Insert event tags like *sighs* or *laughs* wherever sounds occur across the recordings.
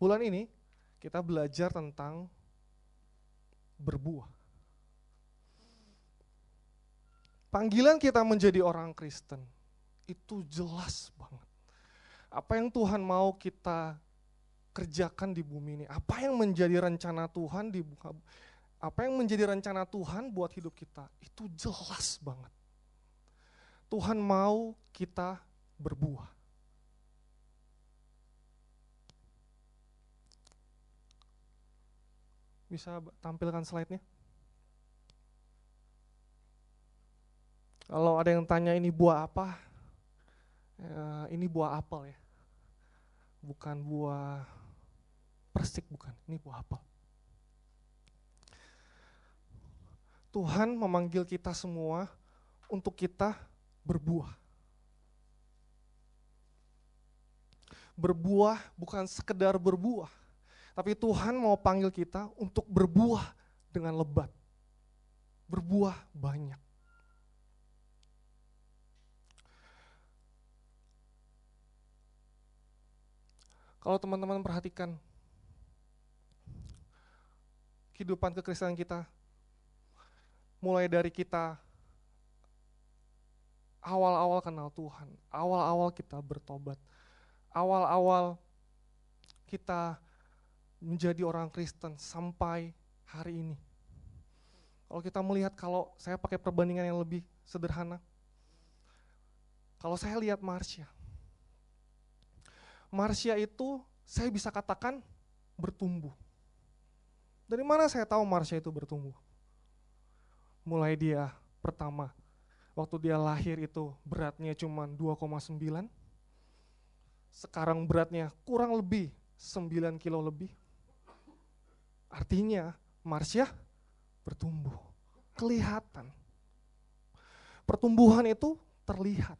bulan ini kita belajar tentang berbuah. Panggilan kita menjadi orang Kristen itu jelas banget. Apa yang Tuhan mau kita kerjakan di bumi ini, apa yang menjadi rencana Tuhan di apa yang menjadi rencana Tuhan buat hidup kita, itu jelas banget. Tuhan mau kita berbuah. Bisa tampilkan slide-nya? Kalau ada yang tanya ini buah apa? Ya, ini buah apel ya. Bukan buah persik bukan, ini buah apel. Tuhan memanggil kita semua untuk kita berbuah. Berbuah bukan sekedar berbuah, tapi Tuhan mau panggil kita untuk berbuah dengan lebat. Berbuah banyak. Kalau teman-teman perhatikan kehidupan kekristenan kita, mulai dari kita awal-awal kenal Tuhan, awal-awal kita bertobat, awal-awal kita menjadi orang Kristen sampai hari ini. Kalau kita melihat kalau saya pakai perbandingan yang lebih sederhana, kalau saya lihat Marsha, Marsha itu saya bisa katakan bertumbuh. Dari mana saya tahu Marsha itu bertumbuh? Mulai dia pertama, waktu dia lahir itu beratnya cuma 2,9, sekarang beratnya kurang lebih 9 kilo lebih. Artinya Marsha bertumbuh, kelihatan. Pertumbuhan itu terlihat,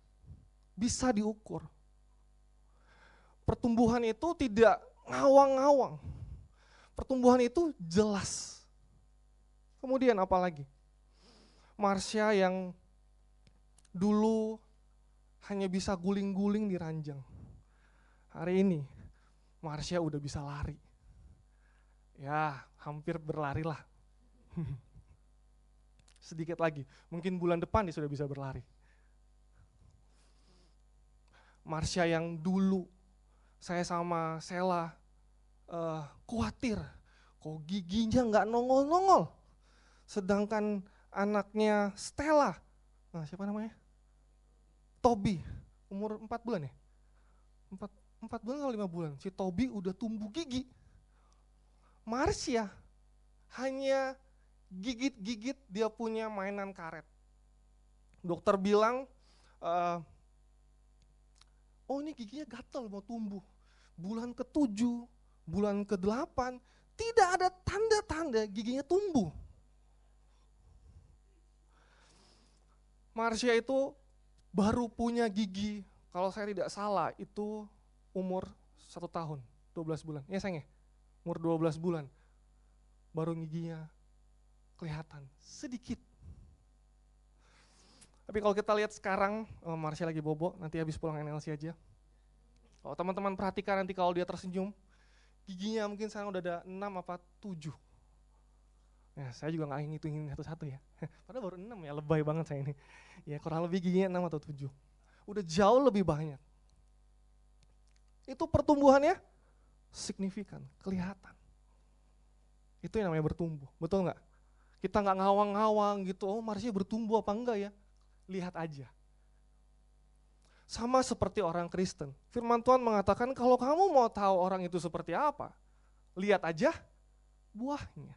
bisa diukur pertumbuhan itu tidak ngawang-ngawang. Pertumbuhan itu jelas. Kemudian apa lagi? Marsha yang dulu hanya bisa guling-guling di ranjang. Hari ini Marsha udah bisa lari. Ya, hampir berlari lah. *laughs* Sedikit lagi, mungkin bulan depan dia sudah bisa berlari. Marsha yang dulu saya sama Sela uh, khawatir, kok giginya nggak nongol-nongol. Sedangkan anaknya Stella, nah siapa namanya? Tobi, umur 4 bulan ya? 4, 4 bulan atau 5 bulan, si Tobi udah tumbuh gigi. Marsha hanya gigit-gigit dia punya mainan karet. Dokter bilang, uh, oh ini giginya gatal mau tumbuh. Bulan ke-7, bulan ke-8, tidak ada tanda-tanda giginya tumbuh. Marsha itu baru punya gigi, kalau saya tidak salah itu umur satu tahun, 12 bulan. Ya sayang ya, umur 12 bulan. Baru giginya kelihatan, sedikit. Tapi kalau kita lihat sekarang, oh, Marsha lagi bobo, nanti habis pulang NLC aja. Kalau teman-teman perhatikan nanti kalau dia tersenyum, giginya mungkin sekarang udah ada 6 apa 7. Ya, saya juga nggak ngitungin satu-satu ya. *laughs* Padahal baru 6 ya, lebay banget saya ini. Ya kurang lebih giginya 6 atau 7. Udah jauh lebih banyak. Itu pertumbuhannya signifikan, kelihatan. Itu yang namanya bertumbuh, betul nggak? Kita nggak ngawang-ngawang gitu, oh Marsha bertumbuh apa enggak ya? lihat aja. Sama seperti orang Kristen. Firman Tuhan mengatakan kalau kamu mau tahu orang itu seperti apa, lihat aja buahnya.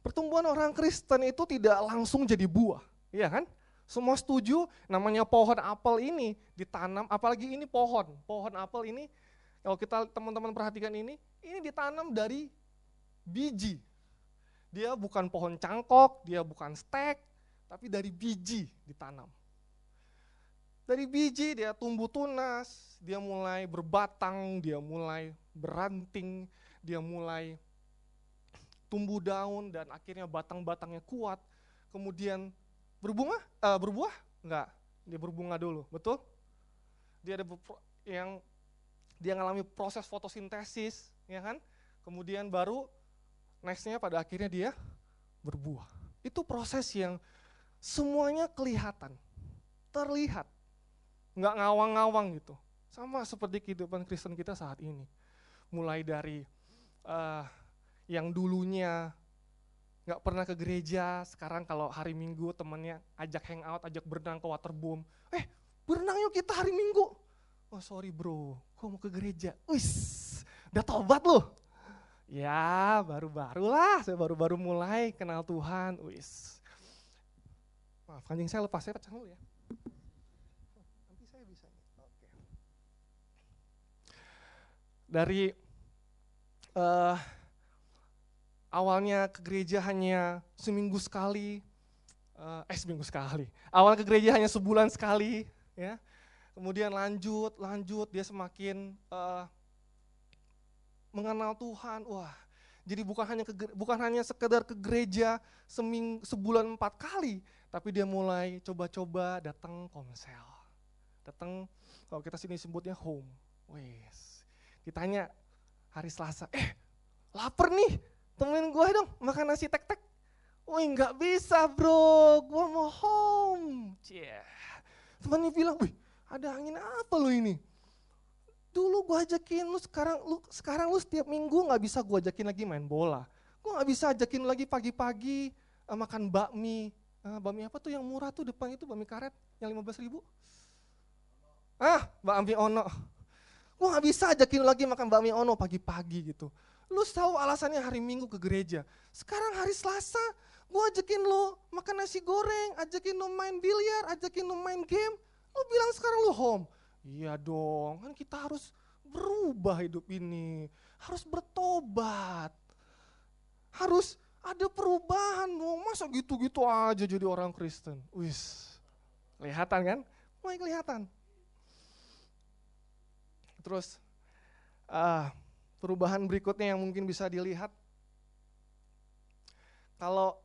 Pertumbuhan orang Kristen itu tidak langsung jadi buah, iya kan? Semua setuju namanya pohon apel ini ditanam, apalagi ini pohon. Pohon apel ini kalau kita teman-teman perhatikan ini, ini ditanam dari biji. Dia bukan pohon cangkok, dia bukan stek, tapi dari biji ditanam. Dari biji dia tumbuh tunas, dia mulai berbatang, dia mulai beranting, dia mulai tumbuh daun dan akhirnya batang-batangnya kuat. Kemudian berbunga, uh, berbuah? Enggak, dia berbunga dulu, betul? Dia ada yang dia ngalami proses fotosintesis, ya kan? Kemudian baru nextnya pada akhirnya dia berbuah. Itu proses yang semuanya kelihatan, terlihat, nggak ngawang-ngawang gitu. Sama seperti kehidupan Kristen kita saat ini. Mulai dari uh, yang dulunya nggak pernah ke gereja, sekarang kalau hari Minggu temennya ajak hangout, ajak berenang ke waterboom. Eh, berenang yuk kita hari Minggu. Oh sorry bro, gue mau ke gereja. Wis, udah tobat loh. Ya baru-baru lah, saya baru-baru mulai kenal Tuhan. Wis. Maaf, kancing saya lepas, saya pecah dulu ya. Nanti saya bisa. Oke. Dari uh, awalnya ke gereja hanya seminggu sekali, uh, eh seminggu sekali. Awal ke gereja hanya sebulan sekali, ya kemudian lanjut, lanjut, dia semakin uh, mengenal Tuhan. Wah, jadi bukan hanya ke, bukan hanya sekedar ke gereja seming, sebulan empat kali, tapi dia mulai coba-coba datang komsel, datang kalau kita sini sebutnya home. Wes, ditanya hari Selasa, eh lapar nih, temenin gue dong makan nasi tek-tek. Wih nggak bisa bro, gue mau home. Yeah. Temannya bilang, wih ada angin apa lu ini? Dulu gue ajakin lu sekarang lu sekarang lu setiap minggu nggak bisa gue ajakin lagi main bola. Gue nggak bisa ajakin lagi pagi-pagi uh, makan bakmi. Uh, bakmi apa tuh yang murah tuh depan itu bakmi karet yang lima belas ribu? Ah, bakmi ono. Gue nggak bisa ajakin lagi makan bakmi ono pagi-pagi gitu. Lu tahu alasannya hari Minggu ke gereja. Sekarang hari Selasa, gue ajakin lu makan nasi goreng, ajakin lu main biliar, ajakin lu main game. Lu bilang sekarang lu home. Iya dong, kan kita harus berubah hidup ini. Harus bertobat. Harus ada perubahan dong. Masa gitu-gitu aja jadi orang Kristen. Wis, kelihatan kan? Mulai kelihatan. Terus uh, perubahan berikutnya yang mungkin bisa dilihat. Kalau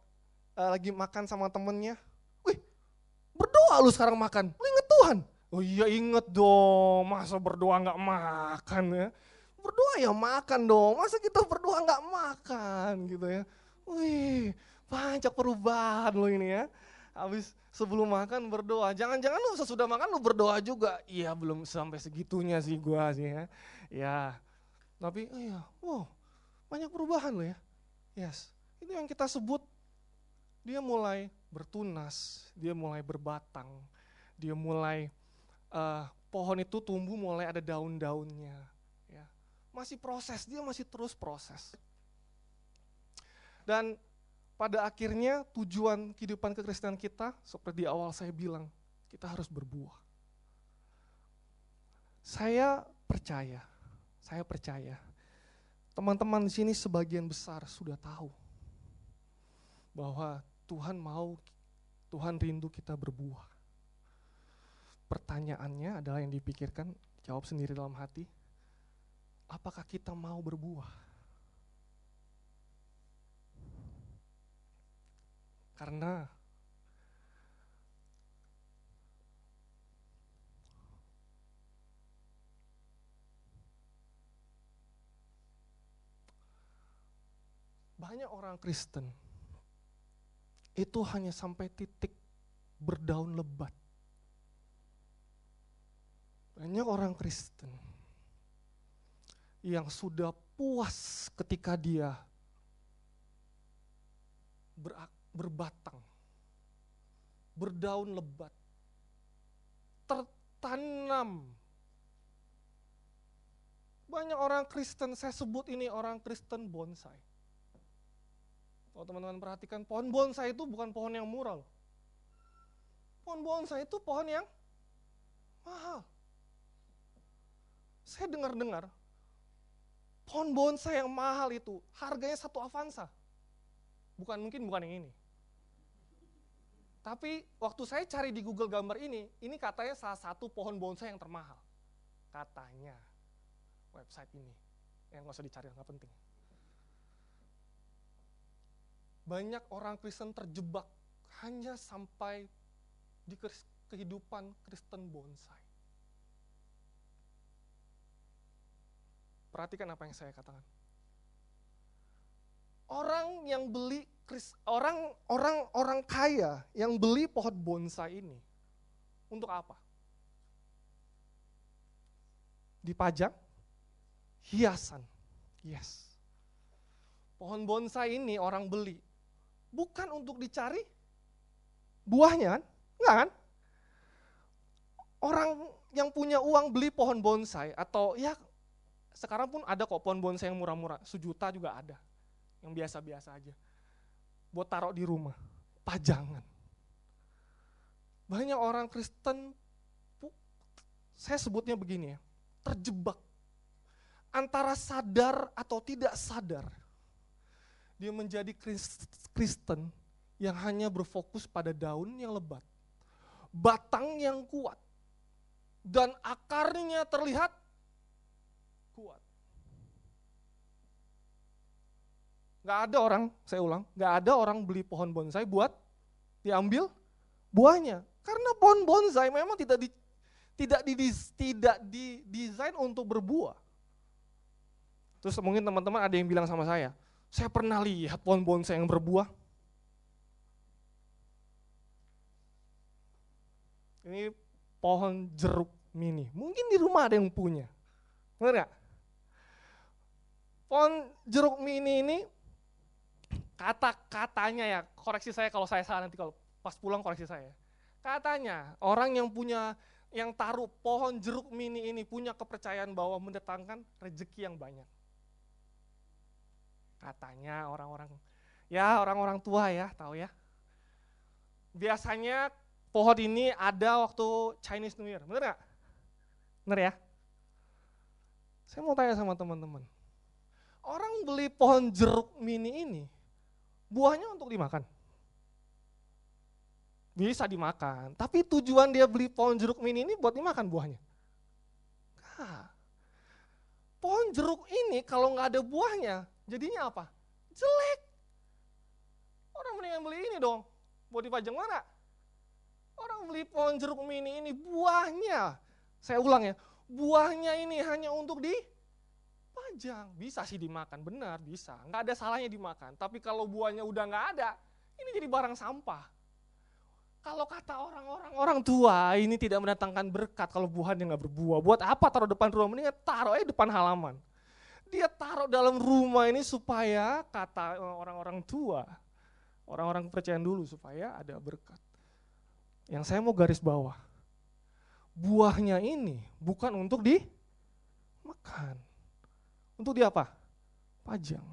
uh, lagi makan sama temennya, wih berdoa lu sekarang makan. Lu Tuhan. Oh iya inget dong, masa berdoa nggak makan ya. Berdoa ya makan dong, masa kita berdoa nggak makan gitu ya. Wih, banyak perubahan lo ini ya. Habis sebelum makan berdoa, jangan-jangan lu sesudah makan lu berdoa juga. Iya belum sampai segitunya sih gua sih ya. Ya, tapi oh iya, wow banyak perubahan lo ya. Yes, itu yang kita sebut dia mulai bertunas, dia mulai berbatang, dia mulai uh, pohon itu tumbuh mulai ada daun-daunnya. Ya. Masih proses, dia masih terus proses. Dan pada akhirnya tujuan kehidupan kekristenan kita, seperti di awal saya bilang, kita harus berbuah. Saya percaya, saya percaya, teman-teman di sini sebagian besar sudah tahu bahwa Tuhan mau, Tuhan rindu kita berbuah pertanyaannya adalah yang dipikirkan, jawab sendiri dalam hati, apakah kita mau berbuah? Karena banyak orang Kristen itu hanya sampai titik berdaun lebat. Banyak orang Kristen yang sudah puas ketika dia berbatang, berdaun lebat, tertanam. Banyak orang Kristen, saya sebut ini orang Kristen bonsai. Kalau teman-teman perhatikan, pohon bonsai itu bukan pohon yang murah Pohon bonsai itu pohon yang mahal. Saya dengar-dengar, pohon bonsai yang mahal itu harganya satu Avanza. Bukan mungkin bukan yang ini. Tapi waktu saya cari di Google gambar ini, ini katanya salah satu pohon bonsai yang termahal. Katanya website ini. Yang nggak usah dicari, nggak penting. Banyak orang Kristen terjebak hanya sampai di kehidupan Kristen bonsai. Perhatikan apa yang saya katakan. Orang yang beli orang orang orang kaya yang beli pohon bonsai ini untuk apa? Dipajang hiasan. Yes. Pohon bonsai ini orang beli bukan untuk dicari buahnya kan? Enggak kan? Orang yang punya uang beli pohon bonsai atau ya sekarang pun ada kok pohon bonsai yang murah-murah, sejuta juga ada. Yang biasa-biasa aja. Buat taruh di rumah, pajangan. Banyak orang Kristen, saya sebutnya begini ya, terjebak antara sadar atau tidak sadar. Dia menjadi Kristen yang hanya berfokus pada daun yang lebat, batang yang kuat, dan akarnya terlihat kuat. Gak ada orang, saya ulang, gak ada orang beli pohon bonsai buat diambil buahnya. Karena pohon bonsai memang tidak di, tidak di, tidak didesain untuk berbuah. Terus mungkin teman-teman ada yang bilang sama saya, saya pernah lihat pohon bonsai yang berbuah. Ini pohon jeruk mini. Mungkin di rumah ada yang punya. Benar gak? Pohon jeruk mini ini kata-katanya ya, koreksi saya kalau saya salah nanti kalau pas pulang koreksi saya. Katanya orang yang punya yang taruh pohon jeruk mini ini punya kepercayaan bahwa mendatangkan rezeki yang banyak. Katanya orang-orang, ya orang-orang tua ya, tahu ya. Biasanya pohon ini ada waktu Chinese New Year, bener gak? Bener ya? Saya mau tanya sama teman-teman. Orang beli pohon jeruk mini ini, buahnya untuk dimakan. Bisa dimakan, tapi tujuan dia beli pohon jeruk mini ini buat dimakan buahnya. Nah, pohon jeruk ini kalau nggak ada buahnya, Jadinya apa? Jelek. Orang mendingan beli ini dong. Buat dipajang mana? Orang beli pohon jeruk mini ini buahnya. Saya ulang ya, buahnya ini hanya untuk dipajang. Bisa sih dimakan, benar bisa. Nggak ada salahnya dimakan. Tapi kalau buahnya udah nggak ada, ini jadi barang sampah. Kalau kata orang-orang orang tua ini tidak mendatangkan berkat kalau buahnya nggak berbuah. Buat apa taruh depan rumah? Mendingan taruh aja depan halaman dia taruh dalam rumah ini supaya kata orang-orang tua, orang-orang kepercayaan dulu supaya ada berkat. Yang saya mau garis bawah, buahnya ini bukan untuk dimakan. Untuk di apa? Pajang.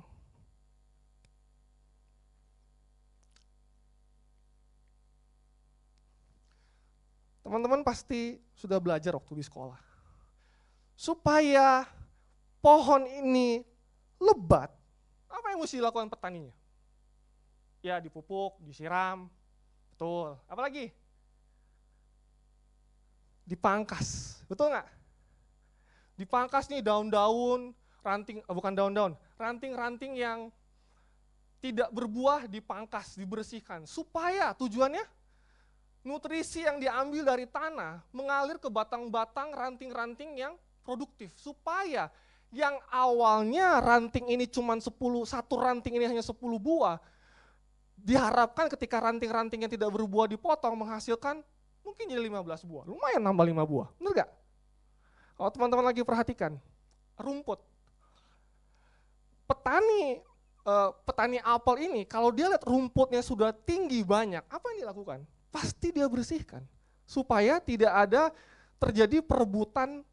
Teman-teman pasti sudah belajar waktu di sekolah. Supaya pohon ini lebat, apa yang mesti dilakukan petaninya? Ya dipupuk, disiram, betul. Apalagi? Dipangkas, betul nggak? Dipangkas nih daun-daun, ranting, eh, bukan daun-daun, ranting-ranting yang tidak berbuah dipangkas, dibersihkan. Supaya tujuannya nutrisi yang diambil dari tanah mengalir ke batang-batang ranting-ranting yang produktif. Supaya yang awalnya ranting ini cuma 10, satu ranting ini hanya 10 buah, diharapkan ketika ranting-ranting yang tidak berbuah dipotong menghasilkan mungkin jadi 15 buah. Lumayan nambah 5 buah, bener gak? Kalau teman-teman lagi perhatikan, rumput. Petani eh, petani apel ini, kalau dia lihat rumputnya sudah tinggi banyak, apa yang dilakukan? Pasti dia bersihkan. Supaya tidak ada terjadi perebutan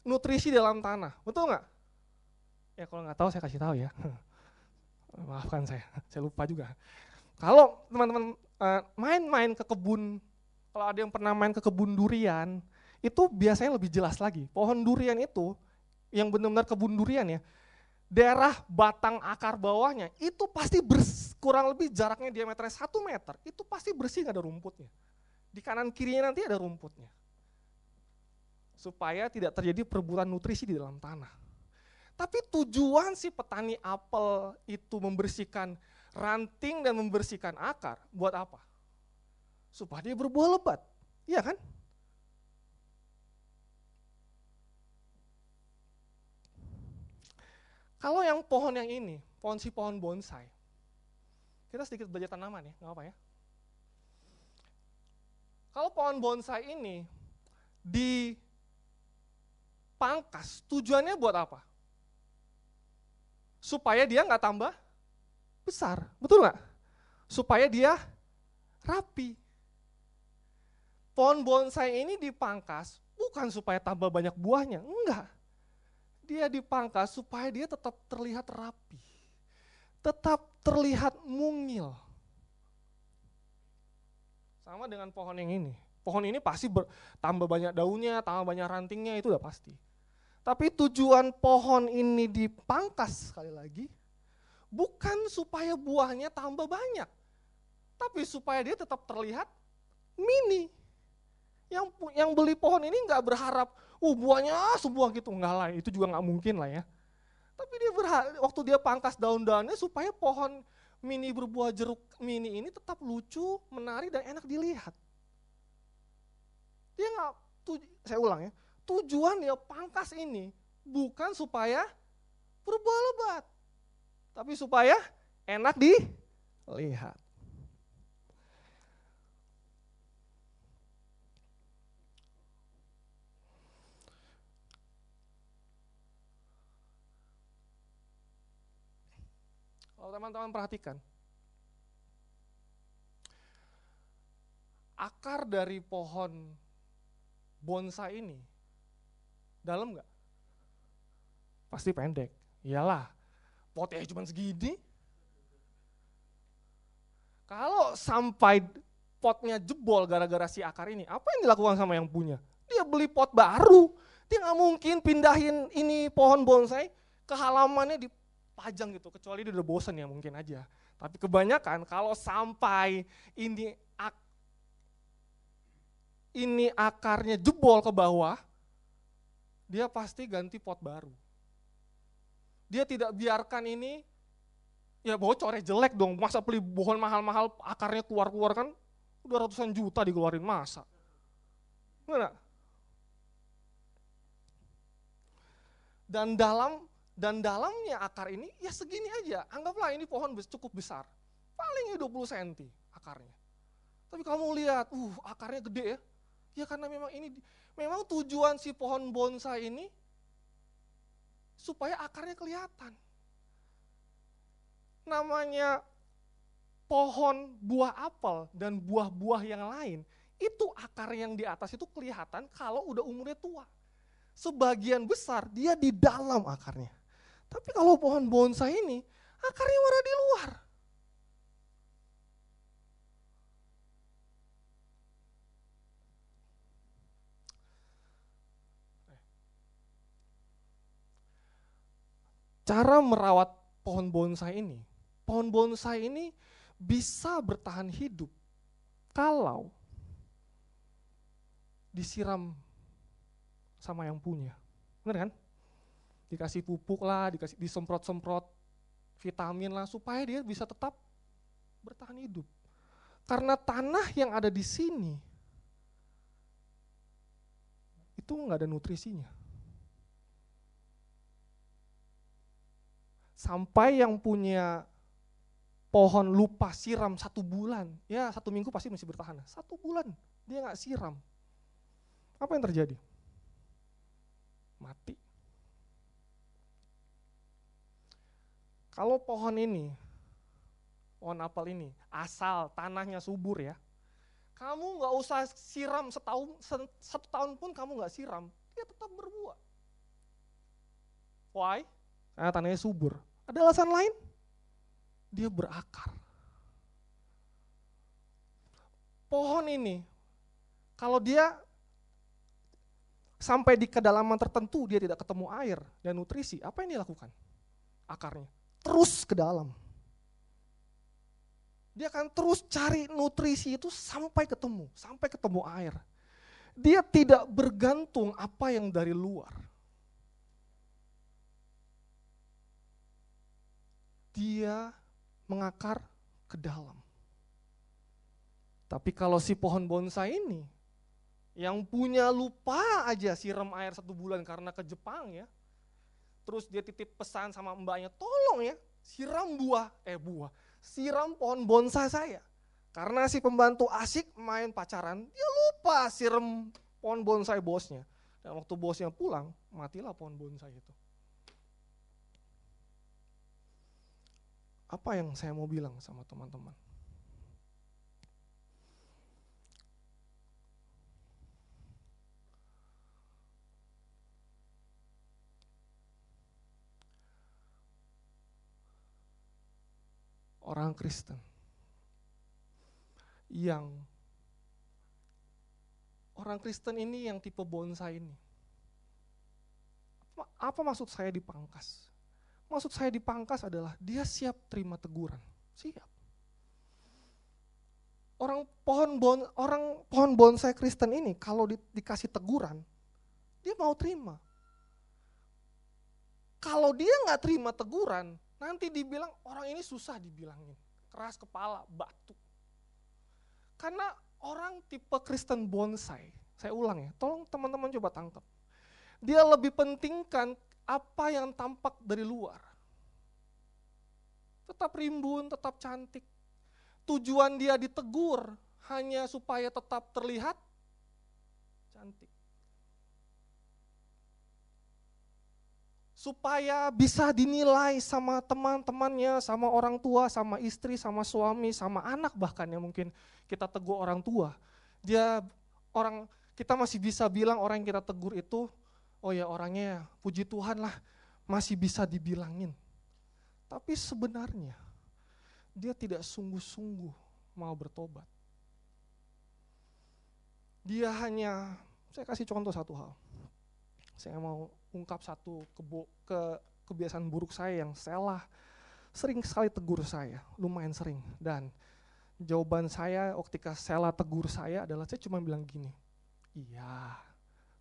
nutrisi dalam tanah. Betul nggak? Ya kalau nggak tahu saya kasih tahu ya. *laughs* Maafkan saya, *laughs* saya lupa juga. Kalau teman-teman uh, main-main ke kebun, kalau ada yang pernah main ke kebun durian, itu biasanya lebih jelas lagi. Pohon durian itu, yang benar-benar kebun durian ya, daerah batang akar bawahnya itu pasti kurang lebih jaraknya diameternya satu meter, itu pasti bersih nggak ada rumputnya. Di kanan kirinya nanti ada rumputnya supaya tidak terjadi perebutan nutrisi di dalam tanah. Tapi tujuan si petani apel itu membersihkan ranting dan membersihkan akar, buat apa? Supaya dia berbuah lebat, iya kan? Kalau yang pohon yang ini, pohon si pohon bonsai, kita sedikit belajar tanaman ya, nggak apa ya. Kalau pohon bonsai ini dipangkas, tujuannya buat apa? Supaya dia nggak tambah besar, betul nggak? Supaya dia rapi. Pohon bonsai ini dipangkas bukan supaya tambah banyak buahnya, enggak dia dipangkas supaya dia tetap terlihat rapi, tetap terlihat mungil. Sama dengan pohon yang ini. Pohon ini pasti tambah banyak daunnya, tambah banyak rantingnya, itu udah pasti. Tapi tujuan pohon ini dipangkas sekali lagi, bukan supaya buahnya tambah banyak, tapi supaya dia tetap terlihat mini. Yang yang beli pohon ini nggak berharap uh buahnya sebuah gitu. Enggak lah itu juga nggak mungkin lah ya. Tapi dia berhak waktu dia pangkas daun-daunnya supaya pohon mini berbuah jeruk mini ini tetap lucu menarik dan enak dilihat. Dia nggak saya ulang ya. Tujuan dia pangkas ini bukan supaya berbuah lebat tapi supaya enak dilihat Kalau teman-teman perhatikan, akar dari pohon bonsai ini dalam nggak? Pasti pendek. Iyalah, potnya cuma segini. Kalau sampai potnya jebol gara-gara si akar ini, apa yang dilakukan sama yang punya? Dia beli pot baru. Dia nggak mungkin pindahin ini pohon bonsai ke halamannya di pajang gitu, kecuali dia udah bosen ya mungkin aja. Tapi kebanyakan kalau sampai ini ak ini akarnya jebol ke bawah, dia pasti ganti pot baru. Dia tidak biarkan ini ya bocornya jelek dong. Masa beli pohon mahal-mahal akarnya keluar-keluar kan udah ratusan juta dikeluarin masa. Mana? Dan dalam dan dalamnya akar ini ya segini aja. Anggaplah ini pohon cukup besar. Paling 20 cm akarnya. Tapi kamu lihat, uh akarnya gede ya. Ya karena memang ini, memang tujuan si pohon bonsai ini supaya akarnya kelihatan. Namanya pohon buah apel dan buah-buah yang lain, itu akar yang di atas itu kelihatan kalau udah umurnya tua. Sebagian besar dia di dalam akarnya. Tapi kalau pohon bonsai ini, akarnya malah di luar. Cara merawat pohon bonsai ini, pohon bonsai ini bisa bertahan hidup kalau disiram sama yang punya. Benar kan? Dikasih pupuk lah, dikasih disemprot-semprot vitamin lah supaya dia bisa tetap bertahan hidup. Karena tanah yang ada di sini itu nggak ada nutrisinya. Sampai yang punya pohon lupa siram satu bulan, ya satu minggu pasti masih bertahan. Satu bulan dia nggak siram, apa yang terjadi? Mati. Kalau pohon ini, pohon apel ini, asal tanahnya subur ya, kamu nggak usah siram setahun, satu tahun pun kamu nggak siram, dia tetap berbuah. Why? Karena tanahnya subur. Ada alasan lain? Dia berakar. Pohon ini, kalau dia sampai di kedalaman tertentu dia tidak ketemu air dan nutrisi, apa yang dia lakukan? Akarnya terus ke dalam. Dia akan terus cari nutrisi itu sampai ketemu, sampai ketemu air. Dia tidak bergantung apa yang dari luar. Dia mengakar ke dalam. Tapi kalau si pohon bonsai ini, yang punya lupa aja siram air satu bulan karena ke Jepang ya, terus dia titip pesan sama mbaknya, tolong ya siram buah, eh buah, siram pohon bonsai saya. Karena si pembantu asik main pacaran, dia lupa siram pohon bonsai bosnya. Dan waktu bosnya pulang, matilah pohon bonsai itu. Apa yang saya mau bilang sama teman-teman? Orang Kristen yang orang Kristen ini yang tipe bonsai ini. Apa maksud saya dipangkas? Maksud saya dipangkas adalah dia siap terima teguran. Siap. Orang pohon bon, orang pohon bonsai Kristen ini kalau di, dikasih teguran, dia mau terima. Kalau dia nggak terima teguran, nanti dibilang orang ini susah dibilangin, keras kepala, batu. Karena orang tipe Kristen bonsai, saya ulang ya, tolong teman-teman coba tangkap. Dia lebih pentingkan apa yang tampak dari luar. Tetap rimbun, tetap cantik. Tujuan dia ditegur hanya supaya tetap terlihat cantik. Supaya bisa dinilai sama teman-temannya, sama orang tua, sama istri, sama suami, sama anak bahkan yang mungkin kita tegur orang tua. Dia orang kita masih bisa bilang orang yang kita tegur itu, oh ya orangnya puji Tuhan lah masih bisa dibilangin. Tapi sebenarnya dia tidak sungguh-sungguh mau bertobat. Dia hanya, saya kasih contoh satu hal. Saya mau ungkap satu kebo, ke kebiasaan buruk saya yang salah sering sekali tegur saya, lumayan sering. Dan jawaban saya ketika Sela tegur saya adalah saya cuma bilang gini, iya,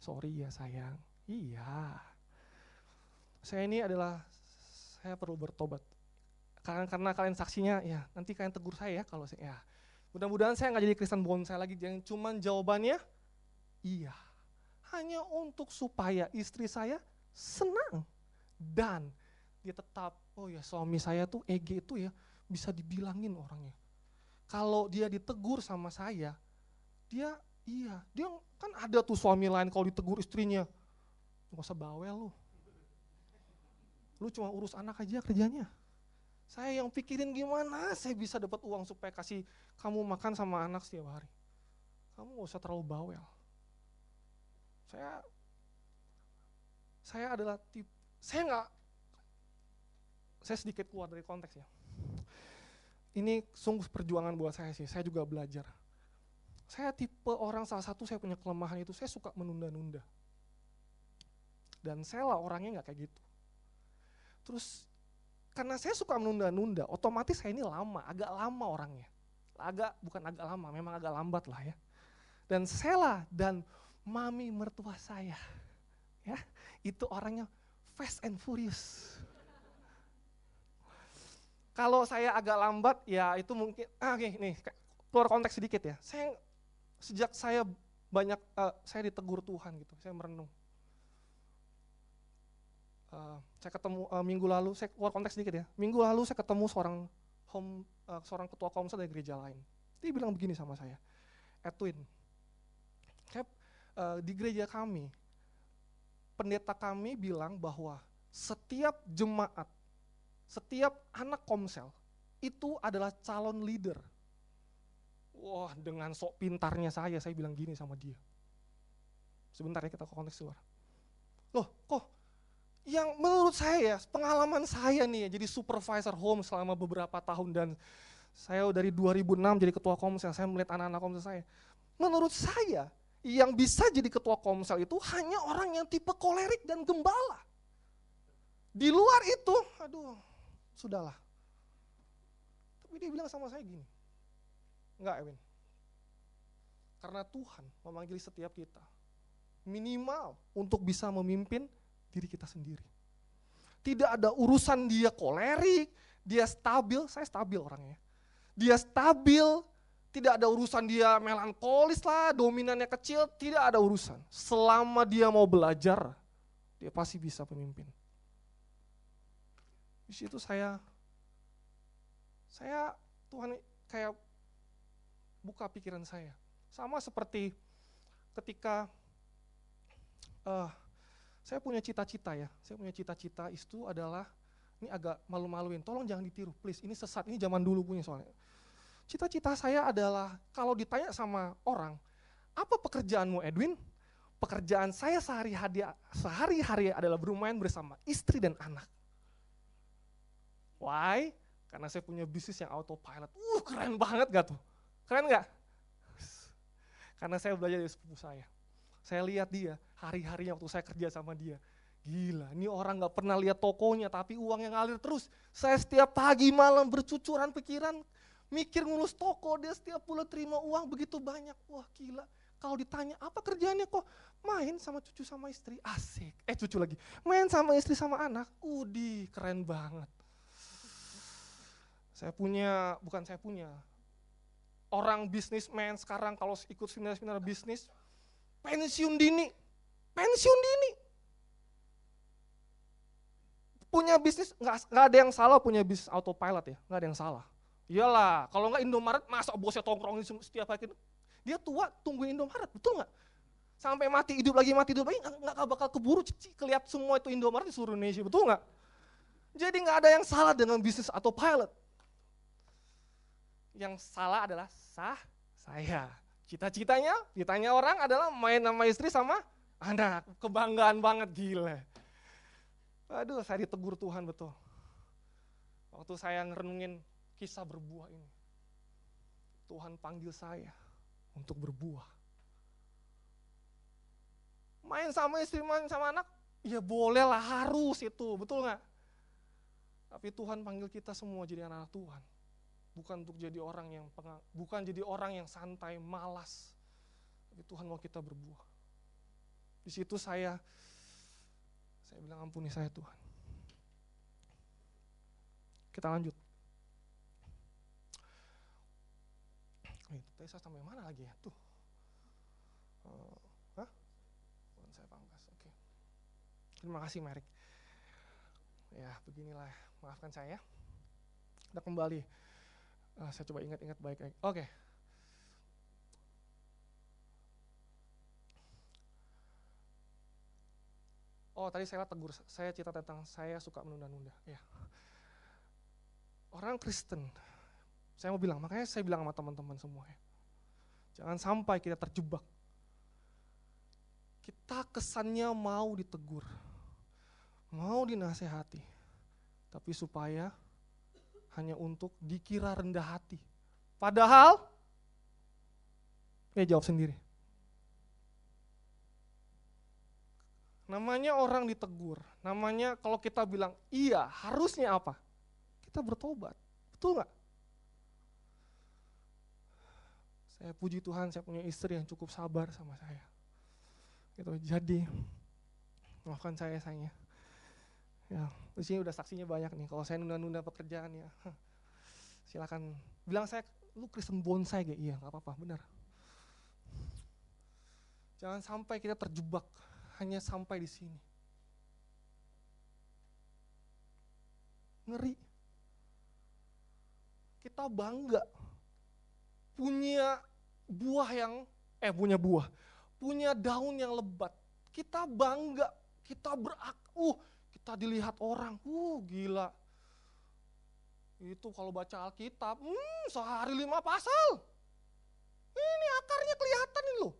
sorry ya sayang, iya. Saya ini adalah, saya perlu bertobat. Karena, karena kalian saksinya, ya nanti kalian tegur saya ya kalau saya, ya. Mudah-mudahan saya nggak jadi Kristen bonsai lagi, jangan cuma jawabannya, iya hanya untuk supaya istri saya senang dan dia tetap oh ya suami saya tuh EG itu ya bisa dibilangin orangnya. Kalau dia ditegur sama saya, dia iya, dia kan ada tuh suami lain kalau ditegur istrinya, nggak usah bawel lu. Lu cuma urus anak aja kerjanya. Saya yang pikirin gimana saya bisa dapat uang supaya kasih kamu makan sama anak setiap hari. Kamu gak usah terlalu bawel. Saya saya adalah tipe saya nggak saya sedikit keluar dari konteks ya. Ini sungguh perjuangan buat saya sih. Saya juga belajar. Saya tipe orang salah satu saya punya kelemahan itu saya suka menunda-nunda. Dan saya lah orangnya nggak kayak gitu. Terus karena saya suka menunda-nunda, otomatis saya ini lama, agak lama orangnya. Agak bukan agak lama, memang agak lambat lah ya. Dan saya lah dan mami mertua saya. Ya, itu orangnya fast and furious. Kalau saya agak lambat, ya itu mungkin, ah, oke okay, nih, keluar konteks sedikit ya. Saya sejak saya banyak, uh, saya ditegur Tuhan gitu, saya merenung. Uh, saya ketemu uh, minggu lalu, saya keluar konteks sedikit ya. Minggu lalu saya ketemu seorang home, uh, seorang ketua komsel dari gereja lain. Dia bilang begini sama saya, Edwin, uh, di gereja kami, pendeta kami bilang bahwa setiap jemaat, setiap anak komsel itu adalah calon leader. Wah, dengan sok pintarnya saya, saya bilang gini sama dia. Sebentar ya kita ke konteks luar. Loh, kok yang menurut saya, pengalaman saya nih ya, jadi supervisor home selama beberapa tahun dan saya dari 2006 jadi ketua komsel, saya melihat anak-anak komsel saya. Menurut saya, yang bisa jadi ketua komsel itu hanya orang yang tipe kolerik dan gembala. Di luar itu, aduh, sudahlah. Tapi dia bilang sama saya gini, enggak Ewin, karena Tuhan memanggil setiap kita minimal untuk bisa memimpin diri kita sendiri. Tidak ada urusan dia kolerik, dia stabil, saya stabil orangnya. Dia stabil, tidak ada urusan dia melankolis lah, dominannya kecil, tidak ada urusan. Selama dia mau belajar, dia pasti bisa pemimpin. Di situ saya saya Tuhan kayak buka pikiran saya. Sama seperti ketika uh, saya punya cita-cita ya, saya punya cita-cita itu adalah ini agak malu-maluin, tolong jangan ditiru, please. Ini sesat, ini zaman dulu punya soalnya. Cita-cita saya adalah kalau ditanya sama orang, apa pekerjaanmu Edwin? Pekerjaan saya sehari-hari sehari-hari adalah bermain bersama istri dan anak. Why? Karena saya punya bisnis yang autopilot. Uh, keren banget gak tuh? Keren gak? Karena saya belajar dari sepupu saya. Saya lihat dia, hari-harinya waktu saya kerja sama dia. Gila, ini orang gak pernah lihat tokonya, tapi uang yang ngalir terus. Saya setiap pagi malam bercucuran pikiran, mikir ngurus toko, dia setiap bulan terima uang begitu banyak. Wah gila, kalau ditanya apa kerjanya kok main sama cucu sama istri, asik. Eh cucu lagi, main sama istri sama anak, udi keren banget. Saya punya, bukan saya punya, orang bisnismen sekarang kalau ikut seminar-seminar bisnis, pensiun dini, pensiun dini. Punya bisnis, nggak ada yang salah punya bisnis autopilot ya, nggak ada yang salah. Iyalah, kalau nggak Indomaret, masa bosnya tongkrongin setiap hari. Dia tua, tungguin Indomaret, betul nggak? Sampai mati, hidup lagi, mati, hidup lagi, nggak bakal keburu, kelihat semua itu Indomaret di seluruh Indonesia, betul nggak? Jadi nggak ada yang salah dengan bisnis autopilot yang salah adalah sah saya. Cita-citanya, ditanya orang adalah main sama istri sama anak. Kebanggaan banget, gila. Aduh, saya ditegur Tuhan betul. Waktu saya ngerenungin kisah berbuah ini. Tuhan panggil saya untuk berbuah. Main sama istri, main sama anak, ya boleh lah, harus itu, betul nggak? Tapi Tuhan panggil kita semua jadi anak, -anak Tuhan bukan untuk jadi orang yang pengang, bukan jadi orang yang santai, malas. Tapi Tuhan mau kita berbuah. Di situ saya saya bilang ampuni saya Tuhan. Kita lanjut. Itu tadi saya sampai mana lagi ya? Tuh. Uh, hah? saya pangkas. Oke. Okay. Terima kasih Merik. Ya, beginilah. Maafkan saya. Kita kembali Ah, saya coba ingat-ingat baik-baik. Oke. Okay. Oh, tadi saya tegur, saya cerita tentang saya suka menunda-nunda. Ya. Orang Kristen, saya mau bilang, makanya saya bilang sama teman-teman semua ya. Jangan sampai kita terjebak. Kita kesannya mau ditegur, mau dinasehati, tapi supaya hanya untuk dikira rendah hati. Padahal, ya jawab sendiri. Namanya orang ditegur, namanya kalau kita bilang iya harusnya apa? Kita bertobat, betul nggak? Saya puji Tuhan, saya punya istri yang cukup sabar sama saya. Gitu, jadi maafkan saya sayangnya. Ya, di sini udah saksinya banyak nih. Kalau saya nunda-nunda pekerjaan ya, silakan bilang saya, lu Kristen bonsai gak? Iya, nggak apa-apa, benar. Jangan sampai kita terjebak hanya sampai di sini. Ngeri. Kita bangga punya buah yang eh punya buah, punya daun yang lebat. Kita bangga, kita berak, uh kita dilihat orang, uh gila. Itu kalau baca Alkitab, hmm, sehari lima pasal. Ini akarnya kelihatan nih loh.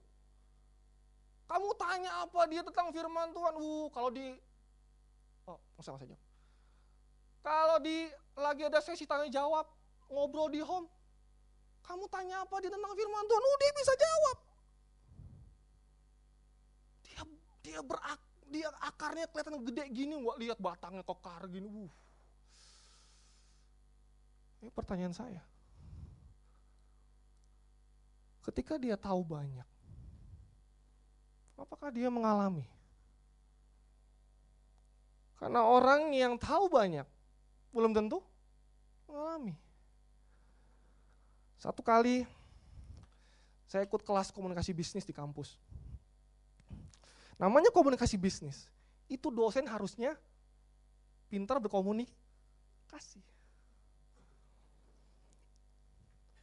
Kamu tanya apa dia tentang firman Tuhan, uh kalau di, oh usah saja. Kalau di lagi ada sesi tanya jawab, ngobrol di home, kamu tanya apa dia tentang firman Tuhan, uh dia bisa jawab. Dia dia berak, dia akarnya kelihatan gede gini, gua lihat batangnya kekar gini. Uh. Ini pertanyaan saya. Ketika dia tahu banyak, apakah dia mengalami? Karena orang yang tahu banyak, belum tentu mengalami. Satu kali saya ikut kelas komunikasi bisnis di kampus. Namanya komunikasi bisnis. Itu dosen harusnya pintar berkomunikasi.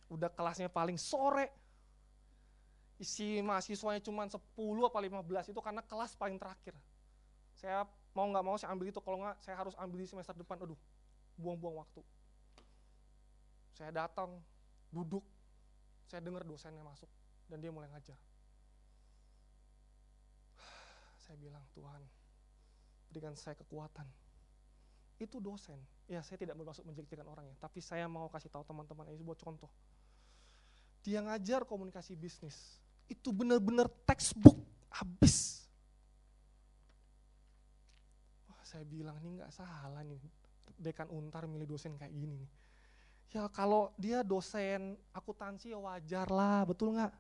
Udah kelasnya paling sore, isi mahasiswanya cuma 10 apa 15 itu karena kelas paling terakhir. Saya mau nggak mau saya ambil itu, kalau nggak saya harus ambil di semester depan, aduh, buang-buang waktu. Saya datang, duduk, saya dengar dosennya masuk, dan dia mulai ngajar. *sighs* Saya bilang, Tuhan, berikan saya kekuatan. Itu dosen. Ya, saya tidak bermaksud menjelekkan orang ya, tapi saya mau kasih tahu teman-teman ini buat contoh. Dia ngajar komunikasi bisnis. Itu benar-benar textbook habis. Saya bilang ini nggak salah nih. Dekan Untar milih dosen kayak gini nih. Ya kalau dia dosen akuntansi ya wajar lah, betul nggak?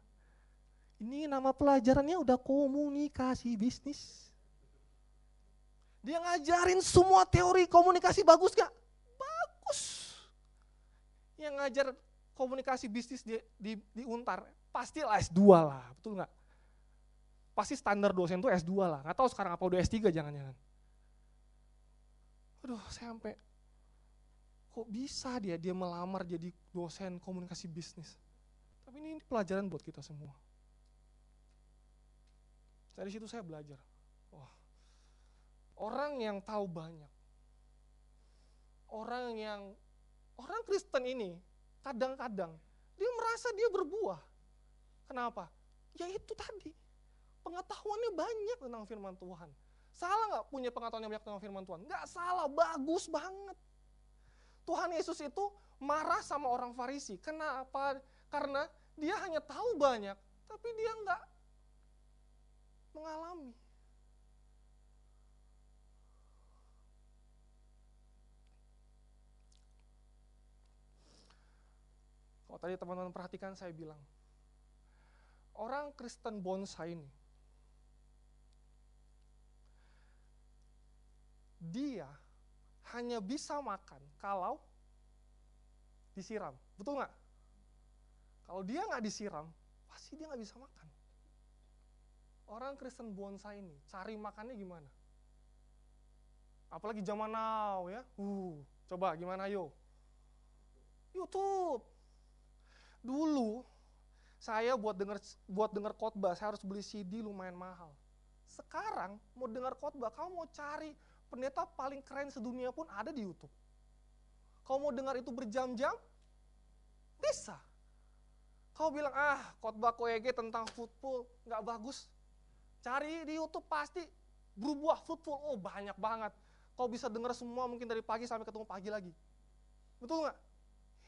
Ini nama pelajarannya udah komunikasi bisnis. Dia ngajarin semua teori komunikasi bagus gak? Bagus. Yang ngajar komunikasi bisnis di, di, di Untar, pasti lah S2 lah, betul nggak? Pasti standar dosen tuh S2 lah, nggak tahu sekarang apa udah S3 jangan-jangan. Aduh, saya sampai kok bisa dia dia melamar jadi dosen komunikasi bisnis. Tapi ini pelajaran buat kita semua. Dari situ saya belajar. Wah, orang yang tahu banyak, orang yang orang Kristen ini kadang-kadang dia merasa dia berbuah. Kenapa? Ya itu tadi, pengetahuannya banyak tentang firman Tuhan. Salah nggak punya pengetahuan yang banyak tentang firman Tuhan? Nggak salah, bagus banget. Tuhan Yesus itu marah sama orang Farisi. Kenapa? Karena dia hanya tahu banyak, tapi dia nggak mengalami. Kalau tadi teman-teman perhatikan saya bilang, orang Kristen bonsai ini, dia hanya bisa makan kalau disiram. Betul nggak? Kalau dia nggak disiram, pasti dia nggak bisa makan. Orang Kristen bonsai ini cari makannya gimana? Apalagi zaman now ya. Uh, coba gimana yo? YouTube. Dulu saya buat denger buat denger khotbah saya harus beli CD lumayan mahal. Sekarang mau dengar khotbah, kamu mau cari pendeta paling keren sedunia pun ada di YouTube. Kau mau dengar itu berjam-jam? Bisa. Kau bilang, ah khotbah koege tentang football nggak bagus. Cari di YouTube pasti berbuah fruitful. Oh banyak banget. Kau bisa dengar semua mungkin dari pagi sampai ketemu pagi lagi. Betul nggak?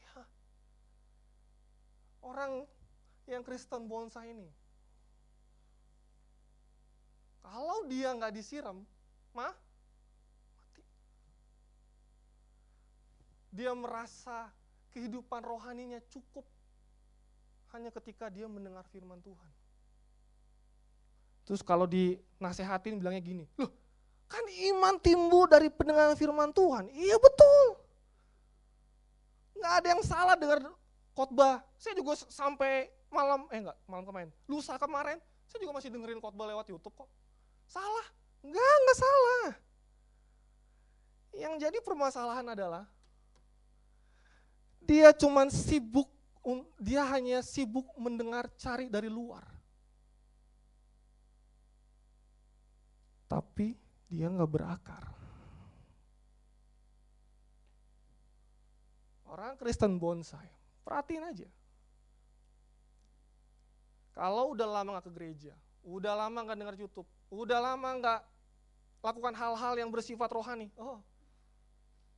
Ya. Orang yang Kristen bonsai ini. Kalau dia nggak disiram, mah Dia merasa kehidupan rohaninya cukup hanya ketika dia mendengar firman Tuhan. Terus kalau dinasehatin bilangnya gini, loh kan iman timbul dari pendengaran firman Tuhan. Iya betul. Nggak ada yang salah dengar khotbah. Saya juga sampai malam, eh enggak, malam kemarin. Lusa kemarin, saya juga masih dengerin khotbah lewat Youtube kok. Salah? Enggak, enggak salah. Yang jadi permasalahan adalah, dia cuman sibuk, dia hanya sibuk mendengar cari dari luar. tapi dia nggak berakar. Orang Kristen bonsai, perhatiin aja. Kalau udah lama nggak ke gereja, udah lama nggak dengar YouTube, udah lama nggak lakukan hal-hal yang bersifat rohani, oh,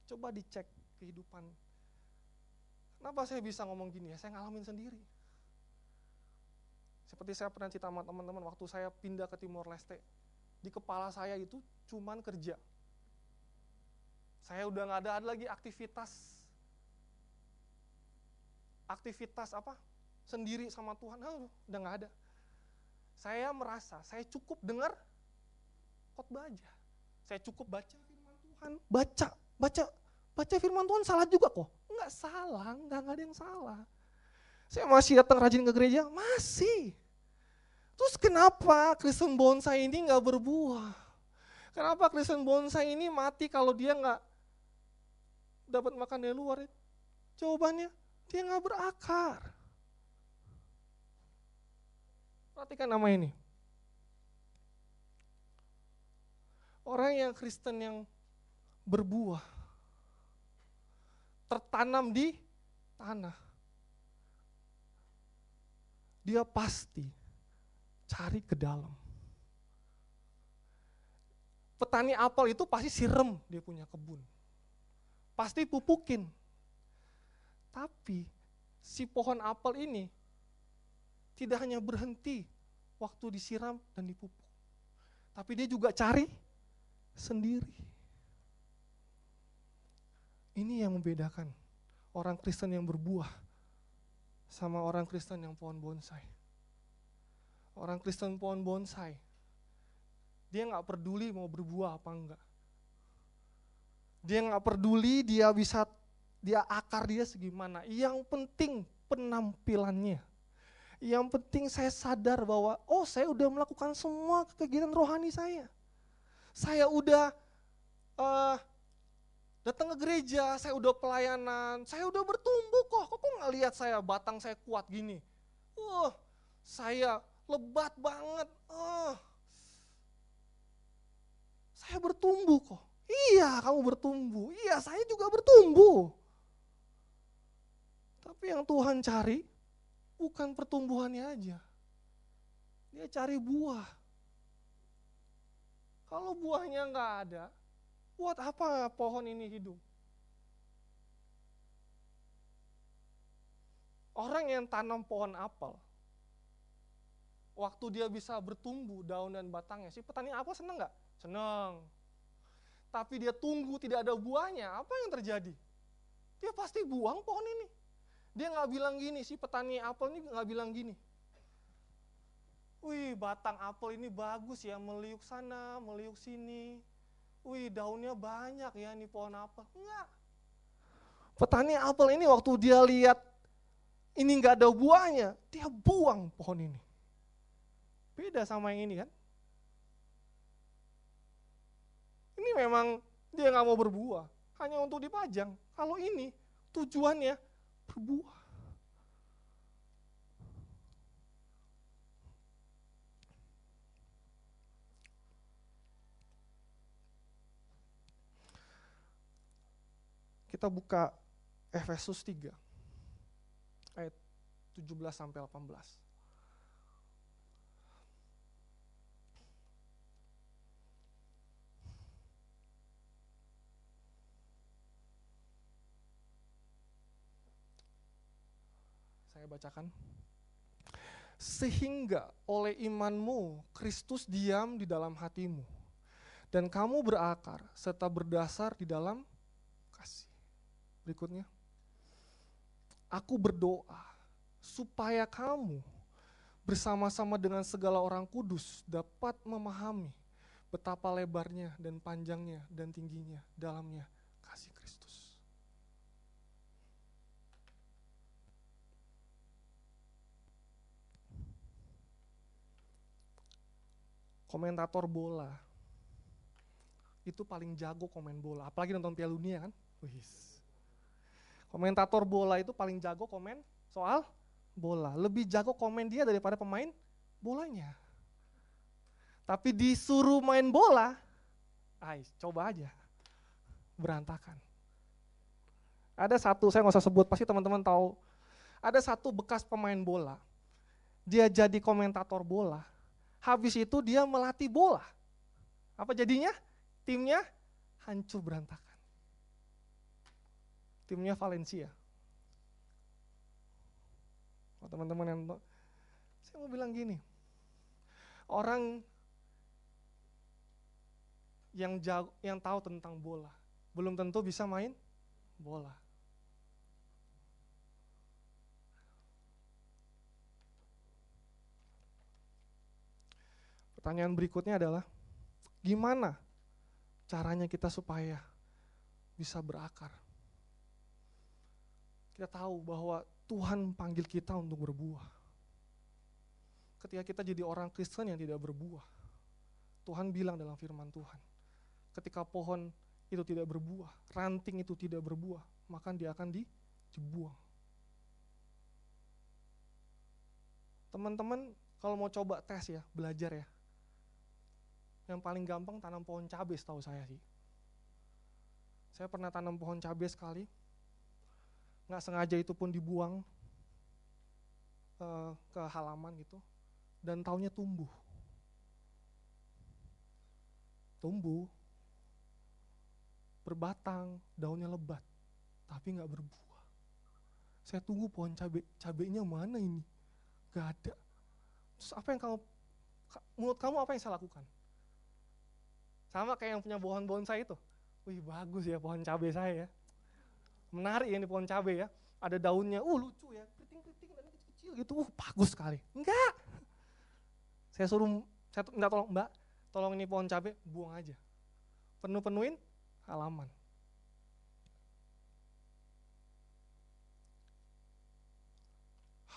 coba dicek kehidupan. Kenapa saya bisa ngomong gini ya? Saya ngalamin sendiri. Seperti saya pernah cerita sama teman-teman waktu saya pindah ke Timor Leste, di kepala saya itu cuman kerja. Saya udah nggak ada, lagi aktivitas aktivitas apa sendiri sama Tuhan, oh, udah nggak ada. Saya merasa saya cukup dengar khotbah aja. Saya cukup baca firman Tuhan, baca, baca, baca firman Tuhan salah juga kok. Enggak salah, enggak ada yang salah. Saya masih datang rajin ke gereja, masih. Terus kenapa Kristen bonsai ini nggak berbuah? Kenapa Kristen bonsai ini mati kalau dia nggak dapat makan dari luar? Jawabannya, dia nggak berakar. Perhatikan nama ini. Orang yang Kristen yang berbuah, tertanam di tanah. Dia pasti cari ke dalam. Petani apel itu pasti sirem dia punya kebun. Pasti pupukin. Tapi si pohon apel ini tidak hanya berhenti waktu disiram dan dipupuk. Tapi dia juga cari sendiri. Ini yang membedakan orang Kristen yang berbuah sama orang Kristen yang pohon bonsai. Orang Kristen pohon bonsai, dia nggak peduli mau berbuah apa enggak. Dia nggak peduli dia bisa dia akar dia segimana. Yang penting penampilannya. Yang penting saya sadar bahwa oh saya udah melakukan semua kegiatan rohani saya. Saya udah uh, datang ke gereja, saya udah pelayanan, saya udah bertumbuh kok. Kok kok nggak lihat saya batang saya kuat gini? Wah, uh, saya lebat banget. Uh, saya bertumbuh kok. Iya, kamu bertumbuh. Iya, saya juga bertumbuh. Tapi yang Tuhan cari bukan pertumbuhannya aja. Dia cari buah. Kalau buahnya nggak ada, Buat apa pohon ini hidup? Orang yang tanam pohon apel, waktu dia bisa bertumbuh daun dan batangnya, si petani apel seneng nggak? Seneng. Tapi dia tunggu tidak ada buahnya, apa yang terjadi? Dia pasti buang pohon ini. Dia nggak bilang gini, si petani apel ini nggak bilang gini. Wih, batang apel ini bagus ya, meliuk sana, meliuk sini wih daunnya banyak ya ini pohon apel. Enggak. Petani apel ini waktu dia lihat ini enggak ada buahnya, dia buang pohon ini. Beda sama yang ini kan. Ini memang dia nggak mau berbuah, hanya untuk dipajang. Kalau ini tujuannya berbuah. Kita buka Efesus 3 ayat 17 sampai 18. Saya bacakan. Sehingga oleh imanmu Kristus diam di dalam hatimu dan kamu berakar serta berdasar di dalam. Berikutnya. Aku berdoa supaya kamu bersama-sama dengan segala orang kudus dapat memahami betapa lebarnya dan panjangnya dan tingginya dalamnya kasih Kristus. Komentator bola itu paling jago komen bola, apalagi nonton Piala Dunia kan? Komentator bola itu paling jago komen soal bola. Lebih jago komen dia daripada pemain bolanya. Tapi disuruh main bola, ay, coba aja. Berantakan. Ada satu, saya nggak usah sebut, pasti teman-teman tahu. Ada satu bekas pemain bola, dia jadi komentator bola. Habis itu dia melatih bola. Apa jadinya? Timnya hancur berantakan timnya Valencia. Oh, teman-teman yang saya mau bilang gini, orang yang jago, yang tahu tentang bola, belum tentu bisa main bola. Pertanyaan berikutnya adalah, gimana caranya kita supaya bisa berakar? Kita tahu bahwa Tuhan panggil kita untuk berbuah. Ketika kita jadi orang Kristen yang tidak berbuah, Tuhan bilang dalam firman Tuhan, ketika pohon itu tidak berbuah, ranting itu tidak berbuah, maka dia akan dibuang. Teman-teman kalau mau coba tes ya, belajar ya. Yang paling gampang tanam pohon cabai setahu saya sih. Saya pernah tanam pohon cabai sekali, nggak sengaja itu pun dibuang uh, ke halaman gitu, dan tahunnya tumbuh. Tumbuh, berbatang, daunnya lebat, tapi nggak berbuah. Saya tunggu pohon cabai, cabainya mana ini? Gak ada. Terus apa yang kamu, menurut kamu apa yang saya lakukan? Sama kayak yang punya pohon bonsai itu. Wih bagus ya pohon cabai saya ya. Menarik ya ini pohon cabai ya. Ada daunnya, uh lucu ya, keriting-keriting dan kecil-kecil gitu, uh bagus sekali. Enggak. Saya suruh, saya minta tolong mbak, tolong ini pohon cabai, buang aja. Penuh-penuhin halaman.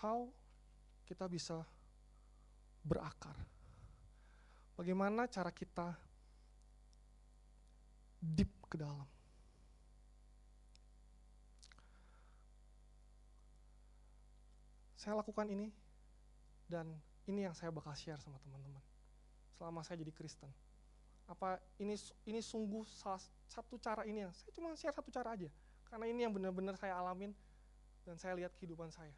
How kita bisa berakar? Bagaimana cara kita deep ke dalam? Saya lakukan ini dan ini yang saya bakal share sama teman-teman selama saya jadi Kristen. Apa ini ini sungguh salah satu cara ini yang saya cuma share satu cara aja karena ini yang benar-benar saya alamin dan saya lihat kehidupan saya.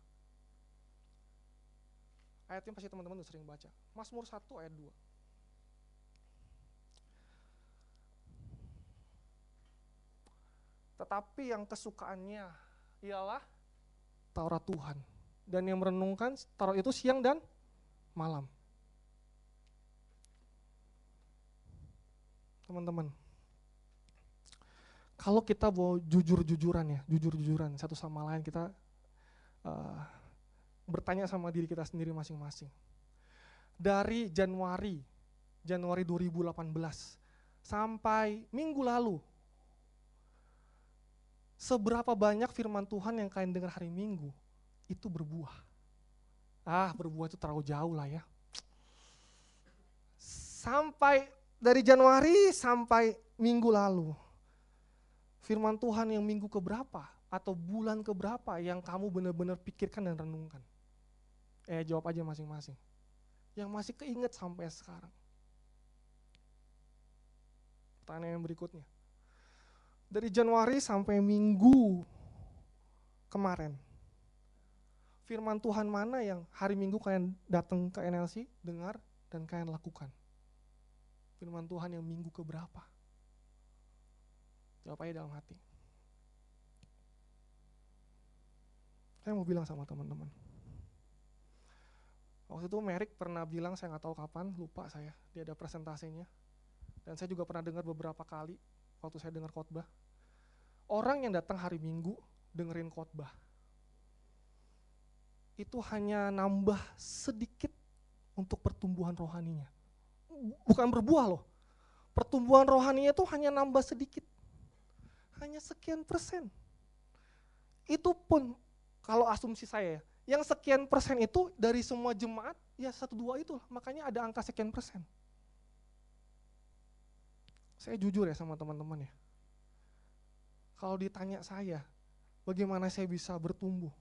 Ayatnya pasti teman-teman udah sering baca. Mazmur 1 ayat 2. Tetapi yang kesukaannya ialah Taurat Tuhan. Dan yang merenungkan Taurat itu siang dan malam. Teman-teman, kalau kita mau jujur-jujuran ya, jujur-jujuran satu sama lain kita uh, bertanya sama diri kita sendiri masing-masing. Dari Januari, Januari 2018 sampai minggu lalu, seberapa banyak firman Tuhan yang kalian dengar hari Minggu itu berbuah. Ah, berbuah itu terlalu jauh lah ya. Sampai dari Januari sampai minggu lalu, firman Tuhan yang minggu keberapa atau bulan keberapa yang kamu benar-benar pikirkan dan renungkan? Eh jawab aja masing-masing. Yang masih keinget sampai sekarang. Pertanyaan yang berikutnya. Dari Januari sampai minggu kemarin. Firman Tuhan mana yang hari minggu kalian datang ke NLC, dengar, dan kalian lakukan? Firman Tuhan yang minggu keberapa? Jawab aja dalam hati. Saya mau bilang sama teman-teman Waktu itu Merik pernah bilang, saya nggak tahu kapan, lupa saya, dia ada presentasinya. Dan saya juga pernah dengar beberapa kali waktu saya dengar khotbah. Orang yang datang hari Minggu dengerin khotbah, itu hanya nambah sedikit untuk pertumbuhan rohaninya. Bukan berbuah loh. Pertumbuhan rohaninya itu hanya nambah sedikit. Hanya sekian persen. Itu pun kalau asumsi saya ya, yang sekian persen itu dari semua jemaat, ya satu dua itu, makanya ada angka sekian persen. Saya jujur ya sama teman-teman ya. Kalau ditanya saya, bagaimana saya bisa bertumbuh,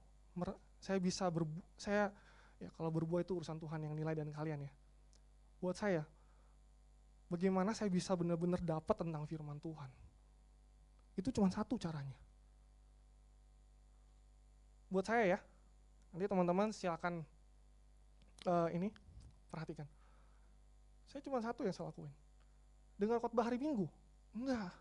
saya bisa berbu saya ya kalau berbuah itu urusan Tuhan yang nilai dan kalian ya. Buat saya, bagaimana saya bisa benar-benar dapat tentang firman Tuhan. Itu cuma satu caranya. Buat saya ya, Nanti teman-teman silakan uh, ini perhatikan. Saya cuma satu yang saya lakuin. Dengar khotbah hari Minggu? Enggak.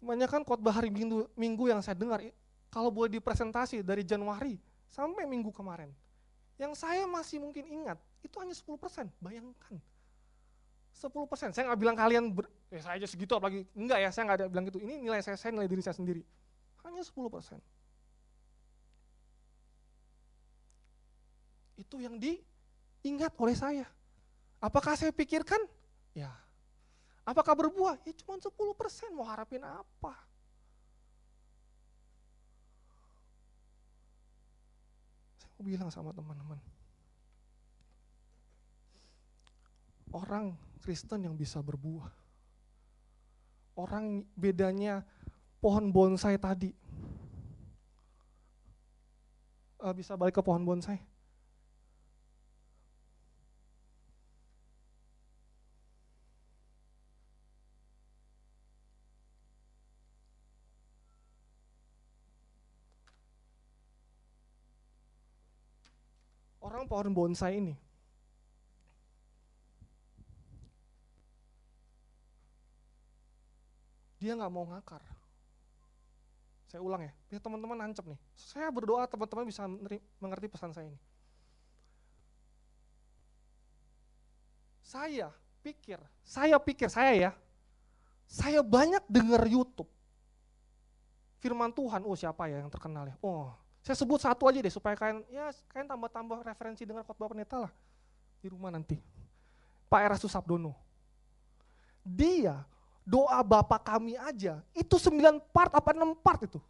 Kebanyakan khotbah hari minggu, minggu yang saya dengar, kalau boleh dipresentasi dari Januari sampai minggu kemarin, yang saya masih mungkin ingat, itu hanya 10%, bayangkan. 10%, saya nggak bilang kalian, ber, ya saya aja segitu apalagi, enggak ya, saya nggak ada bilang gitu, ini nilai saya, saya nilai diri saya sendiri. Hanya 10%. itu yang diingat oleh saya. Apakah saya pikirkan? Ya. Apakah berbuah? Ya cuma 10 persen, mau harapin apa? Mau bilang sama teman-teman. Orang Kristen yang bisa berbuah. orang bedanya pohon bonsai tadi. Uh, bisa balik ke pohon bonsai. Orang pohon bonsai ini dia nggak mau ngakar. Saya ulang ya, biar teman-teman nancep nih. Saya berdoa teman-teman bisa mengerti pesan saya ini. Saya pikir, saya pikir, saya ya, saya banyak dengar YouTube. Firman Tuhan, oh siapa ya yang terkenal ya? Oh, saya sebut satu aja deh supaya kalian, ya kalian tambah-tambah referensi dengan khotbah pendeta lah di rumah nanti. Pak Erastus Sabdono. Dia doa Bapak kami aja, itu 9 part apa 6 part itu.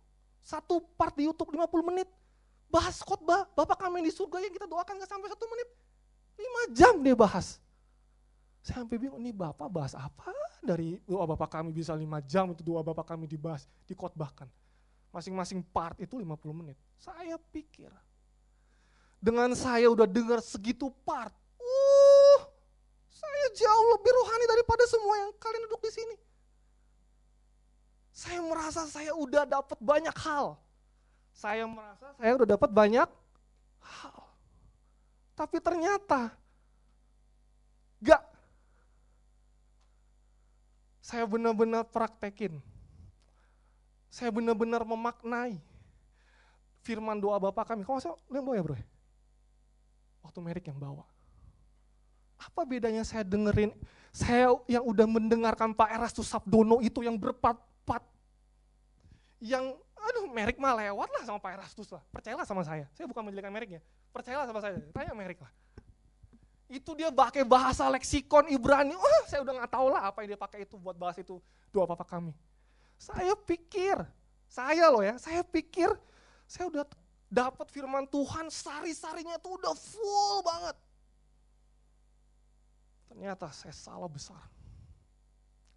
Satu part di Youtube 50 menit. Bahas khotbah, Bapak kami di surga yang kita doakan gak sampai satu menit. 5 jam dia bahas. Saya sampai bingung, ini Bapak bahas apa dari doa Bapak kami bisa 5 jam itu doa Bapak kami dibahas, dikhotbahkan. Masing-masing part itu 50 menit. Saya pikir, dengan saya udah dengar segitu part, uh, saya jauh lebih rohani daripada semua yang kalian duduk di sini. Saya merasa saya udah dapat banyak hal. Saya merasa saya udah dapat banyak hal. Tapi ternyata gak. Saya benar-benar praktekin. Saya benar-benar memaknai firman doa Bapak kami. Kamu masuk, lihat bawa ya bro? Waktu Merik yang bawa. Apa bedanya saya dengerin, saya yang udah mendengarkan Pak Erastus Sabdono itu yang berpat-pat, yang aduh Merik mah lewat lah sama Pak Erastus lah, percayalah sama saya, saya bukan menjelekan Meriknya, percayalah sama saya, tanya Merik lah. Itu dia pakai bahasa leksikon Ibrani, oh saya udah nggak tahu lah apa yang dia pakai itu buat bahas itu doa papa kami. Saya pikir, saya loh ya, saya pikir saya udah dapat firman Tuhan, sari-sarinya tuh udah full banget. Ternyata saya salah besar.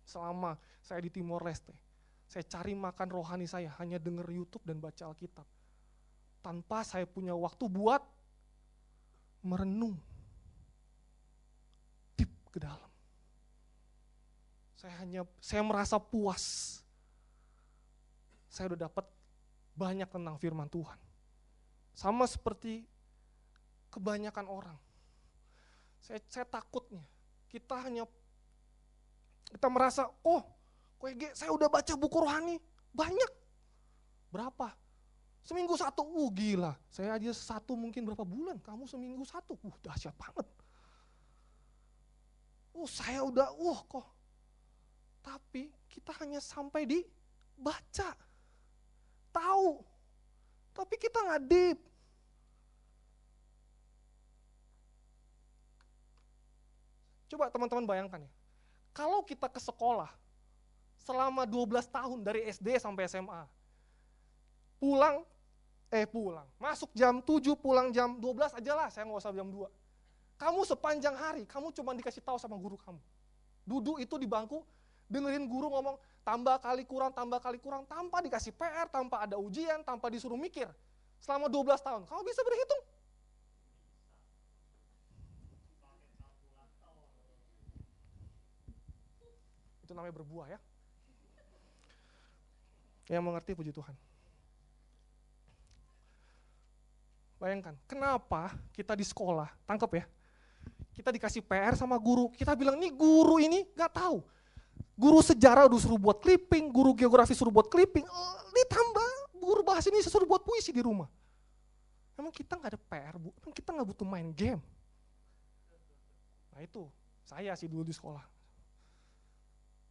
Selama saya di Timor Leste, saya cari makan rohani saya hanya denger YouTube dan baca Alkitab. Tanpa saya punya waktu buat merenung deep ke dalam. Saya hanya saya merasa puas. Saya udah dapat banyak tentang firman Tuhan. Sama seperti kebanyakan orang. Saya, saya takutnya kita hanya kita merasa, oh, KG, saya udah baca buku rohani, banyak. Berapa? Seminggu satu, uh gila. Saya aja satu mungkin berapa bulan, kamu seminggu satu, uh dahsyat banget. Uh saya udah, uh kok. Tapi kita hanya sampai di baca, tahu. Tapi kita nggak deep. Coba teman-teman bayangkan ya. Kalau kita ke sekolah selama 12 tahun dari SD sampai SMA. Pulang, eh pulang. Masuk jam 7, pulang jam 12 aja lah, saya nggak usah jam 2. Kamu sepanjang hari, kamu cuma dikasih tahu sama guru kamu. Duduk itu di bangku, dengerin guru ngomong tambah kali kurang, tambah kali kurang, tanpa dikasih PR, tanpa ada ujian, tanpa disuruh mikir. Selama 12 tahun, kamu bisa berhitung? Itu namanya berbuah ya. Yang mengerti puji Tuhan. Bayangkan, kenapa kita di sekolah, tangkap ya, kita dikasih PR sama guru, kita bilang, nih guru ini gak tahu. Guru sejarah udah suruh buat clipping, guru geografi suruh buat clipping, eh, ditambah guru bahasa ini suruh buat puisi di rumah. Emang kita gak ada PR, Bu? Emang kita gak butuh main game? Nah itu, saya sih dulu di sekolah.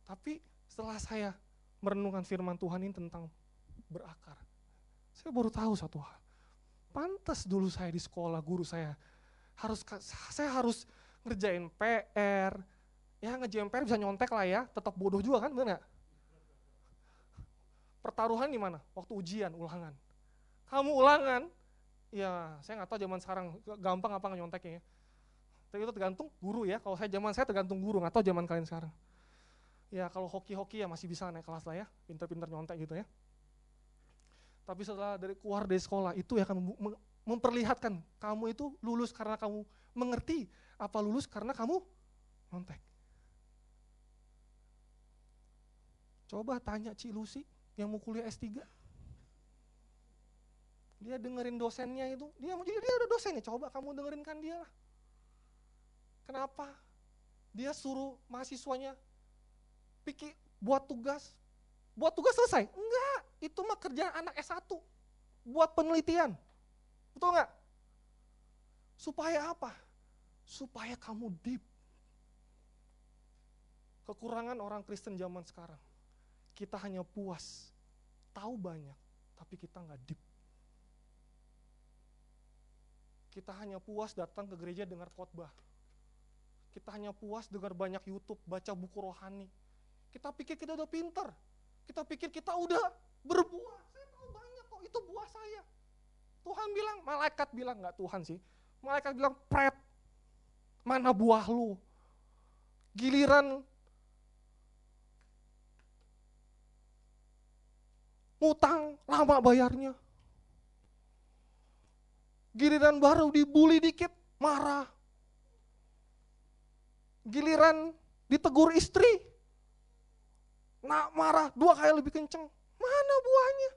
Tapi setelah saya merenungkan firman Tuhan ini tentang berakar, saya baru tahu satu hal. Pantas dulu saya di sekolah, guru saya harus saya harus ngerjain PR, ya ngerjain PR bisa nyontek lah ya, tetap bodoh juga kan, benar Pertaruhan di mana? Waktu ujian, ulangan. Kamu ulangan, ya saya nggak tahu zaman sekarang gampang apa nyonteknya ya. Tapi itu tergantung guru ya, kalau saya zaman saya tergantung guru, nggak tahu zaman kalian sekarang Ya kalau hoki-hoki ya masih bisa naik kelas lah ya, pinter-pinter nyontek gitu ya. Tapi setelah dari keluar dari sekolah itu ya akan memperlihatkan kamu itu lulus karena kamu mengerti, apa lulus karena kamu nyontek. Coba tanya Ci Lucy yang mau kuliah S3. Dia dengerin dosennya itu, dia mau jadi dia udah dosennya, coba kamu dengerin kan dia lah. Kenapa? Dia suruh mahasiswanya pikir buat tugas. Buat tugas selesai? Enggak, itu mah kerjaan anak S1. Buat penelitian. Betul enggak? Supaya apa? Supaya kamu deep. Kekurangan orang Kristen zaman sekarang kita hanya puas, tahu banyak, tapi kita nggak deep. Kita hanya puas datang ke gereja dengar khotbah. Kita hanya puas dengar banyak YouTube, baca buku rohani. Kita pikir kita udah pinter. Kita pikir kita udah berbuah. Saya tahu banyak kok, itu buah saya. Tuhan bilang, malaikat bilang, nggak Tuhan sih. Malaikat bilang, pret, mana buah lu? Giliran Utang, lama bayarnya. Giliran baru dibully dikit, marah. Giliran ditegur istri, nak marah dua kali lebih kenceng. Mana buahnya?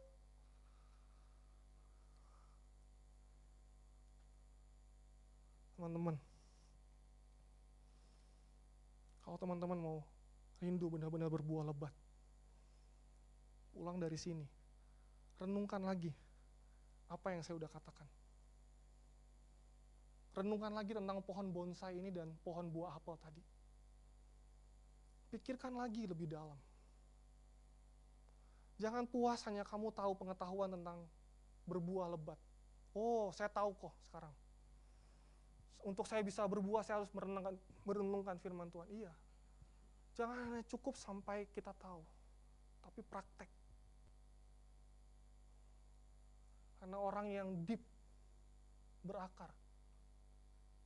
Teman-teman, kalau teman-teman mau rindu benar-benar berbuah lebat, pulang dari sini, renungkan lagi apa yang saya sudah katakan. Renungkan lagi tentang pohon bonsai ini dan pohon buah apel tadi. Pikirkan lagi lebih dalam. Jangan puas hanya kamu tahu pengetahuan tentang berbuah lebat. Oh, saya tahu kok sekarang. Untuk saya bisa berbuah, saya harus merenungkan, merenungkan firman Tuhan. Iya. Jangan hanya cukup sampai kita tahu, tapi praktek. Karena orang yang deep berakar,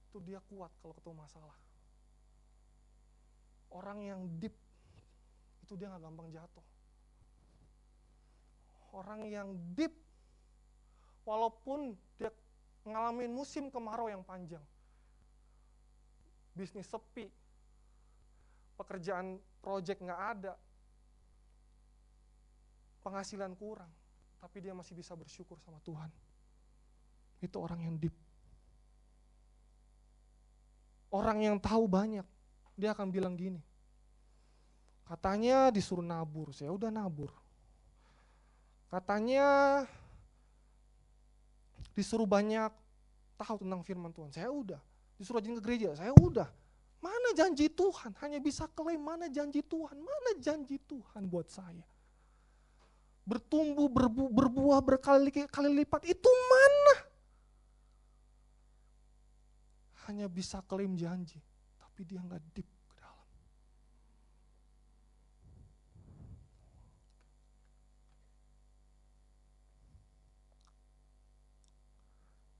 itu dia kuat kalau ketemu masalah. Orang yang deep, itu dia nggak gampang jatuh. Orang yang deep, walaupun dia ngalamin musim kemarau yang panjang, bisnis sepi, pekerjaan project nggak ada, penghasilan kurang, tapi dia masih bisa bersyukur sama Tuhan. Itu orang yang deep. Orang yang tahu banyak, dia akan bilang gini, katanya disuruh nabur, saya udah nabur. Katanya disuruh banyak tahu tentang firman Tuhan, saya udah. Disuruh rajin ke gereja, saya udah. Mana janji Tuhan? Hanya bisa klaim mana janji Tuhan? Mana janji Tuhan buat saya? Bertumbuh, berbu, berbuah berkali-kali lipat, itu mana? Hanya bisa klaim janji, tapi dia nggak deep ke dalam.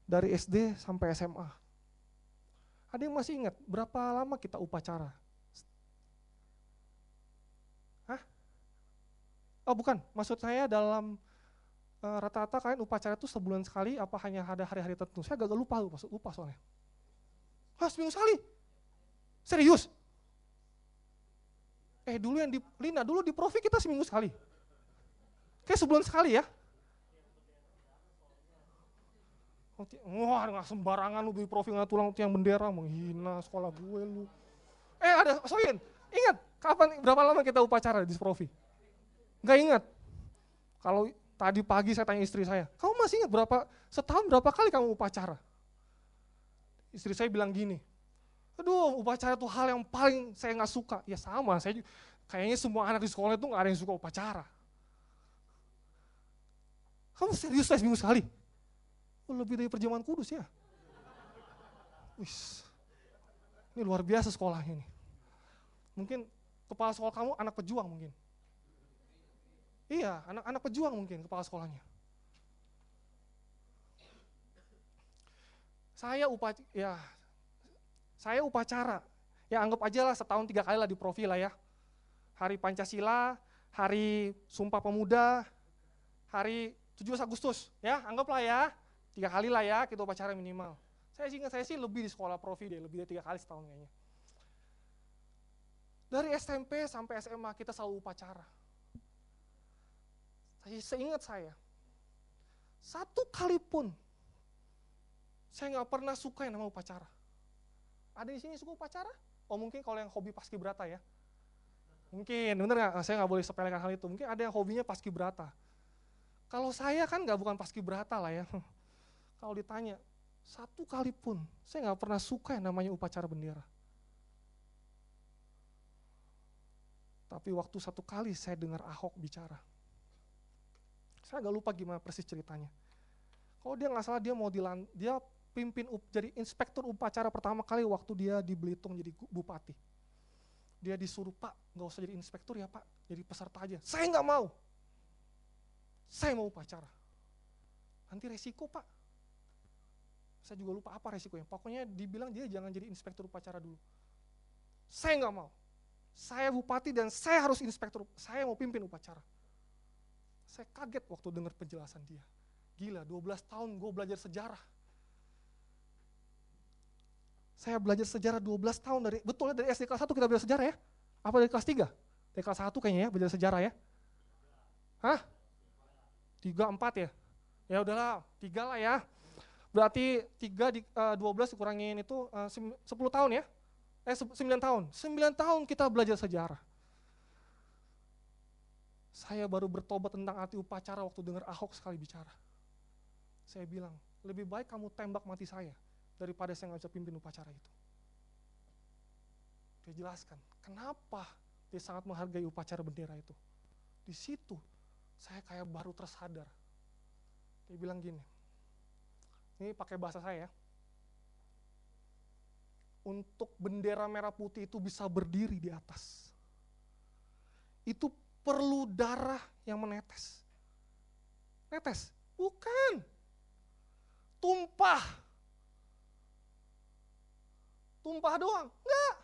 Dari SD sampai SMA. Ada yang masih ingat berapa lama kita upacara? Oh bukan, maksud saya dalam uh, rata-rata kalian upacara itu sebulan sekali apa hanya ada hari-hari tertentu? Saya agak lupa, lupa, lupa soalnya. Hah seminggu sekali? Serius? Eh dulu yang di Lina, dulu di Profi kita seminggu sekali. Kayak sebulan sekali ya. Wah nggak sembarangan lu di Profi nggak tulang tiang bendera menghina sekolah gue lu. Eh ada, Soin, ingat kapan berapa lama kita upacara di Profi? Nggak ingat. Kalau tadi pagi saya tanya istri saya, kamu masih ingat berapa, setahun berapa kali kamu upacara? Istri saya bilang gini, aduh upacara itu hal yang paling saya nggak suka. Ya sama, saya kayaknya semua anak di sekolah itu nggak ada yang suka upacara. Kamu serius saya seminggu sekali? Oh, lebih dari perjamuan kudus ya? Wis, ini luar biasa sekolahnya ini. Mungkin kepala sekolah kamu anak pejuang mungkin. Iya, anak-anak pejuang mungkin kepala sekolahnya. Saya upacara, ya, saya upacara, ya anggap aja lah setahun tiga kali lah di profil lah ya. hari Pancasila, hari Sumpah Pemuda, hari 17 Agustus, ya anggaplah ya, tiga kali lah ya kita upacara minimal. Saya sih saya sih lebih di sekolah profi deh, lebih dari tiga kali setahun kayaknya. Dari SMP sampai SMA kita selalu upacara. Saya seingat saya, satu kali pun saya nggak pernah suka yang nama upacara. Ada di sini suka upacara? Oh mungkin kalau yang hobi paski berata ya. Mungkin, bener nggak? Saya nggak boleh sepelekan hal itu. Mungkin ada yang hobinya paski berata. Kalau saya kan nggak bukan paski berata lah ya. *laughs* Kalau ditanya, satu kali pun saya nggak pernah suka yang namanya upacara bendera. Tapi waktu satu kali saya dengar Ahok bicara, saya nggak lupa gimana persis ceritanya. Kalau dia nggak salah dia mau dilan, dia pimpin up, jadi inspektur upacara pertama kali waktu dia di Belitung jadi bupati. Dia disuruh Pak, nggak usah jadi inspektur ya Pak, jadi peserta aja. Saya nggak mau. Saya mau upacara. Nanti resiko Pak. Saya juga lupa apa resikonya. Pokoknya dibilang dia jangan jadi inspektur upacara dulu. Saya nggak mau. Saya bupati dan saya harus inspektur. Saya mau pimpin upacara. Saya kaget waktu dengar penjelasan dia. Gila, 12 tahun gue belajar sejarah. Saya belajar sejarah 12 tahun dari, betul ya dari SD kelas 1 kita belajar sejarah ya? Apa dari kelas 3? Dari kelas 1 kayaknya ya, belajar sejarah ya? Hah? 3, 4 ya? Ya udahlah, 3 lah ya. Berarti 3 di uh, 12 dikurangin itu uh, 10 tahun ya? Eh 9 tahun. 9 tahun kita belajar sejarah. Saya baru bertobat tentang arti upacara waktu dengar Ahok sekali bicara. Saya bilang, lebih baik kamu tembak mati saya daripada saya bisa pimpin upacara itu. Dia jelaskan, kenapa dia sangat menghargai upacara bendera itu. Di situ saya kayak baru tersadar. Dia bilang gini, ini pakai bahasa saya ya. Untuk bendera merah putih itu bisa berdiri di atas. Itu perlu darah yang menetes. Netes? Bukan. Tumpah. Tumpah doang? Enggak.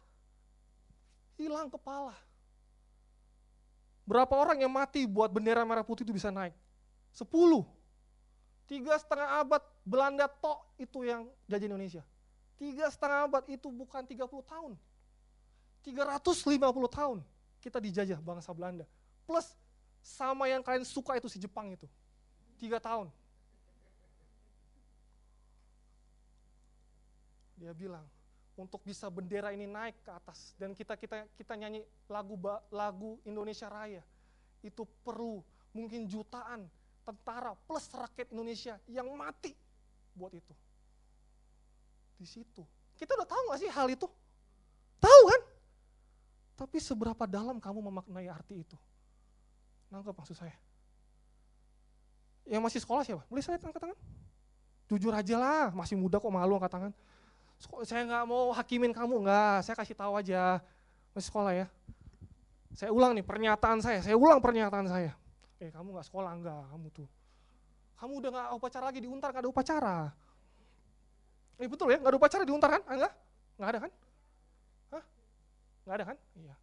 Hilang kepala. Berapa orang yang mati buat bendera merah putih itu bisa naik? Sepuluh. Tiga setengah abad Belanda tok itu yang jajah Indonesia. Tiga setengah abad itu bukan 30 tahun. 350 tahun kita dijajah bangsa Belanda. Plus sama yang kalian suka itu si Jepang itu. Tiga tahun. Dia bilang, untuk bisa bendera ini naik ke atas dan kita kita kita nyanyi lagu lagu Indonesia Raya itu perlu mungkin jutaan tentara plus rakyat Indonesia yang mati buat itu. Di situ. Kita udah tahu gak sih hal itu? Tahu kan? Tapi seberapa dalam kamu memaknai arti itu? Nangkep maksud saya. Yang masih sekolah siapa? Boleh saya angkat tangan? Jujur aja lah, masih muda kok malu angkat tangan saya nggak mau hakimin kamu, nggak, saya kasih tahu aja. Masih sekolah ya. Saya ulang nih pernyataan saya, saya ulang pernyataan saya. Eh kamu nggak sekolah nggak, kamu tuh. Kamu udah nggak upacara lagi di Untar, nggak ada upacara. Eh betul ya, nggak ada upacara di Untar kan? Ah, enggak? Nggak ada kan? Hah? Nggak ada kan? Iya.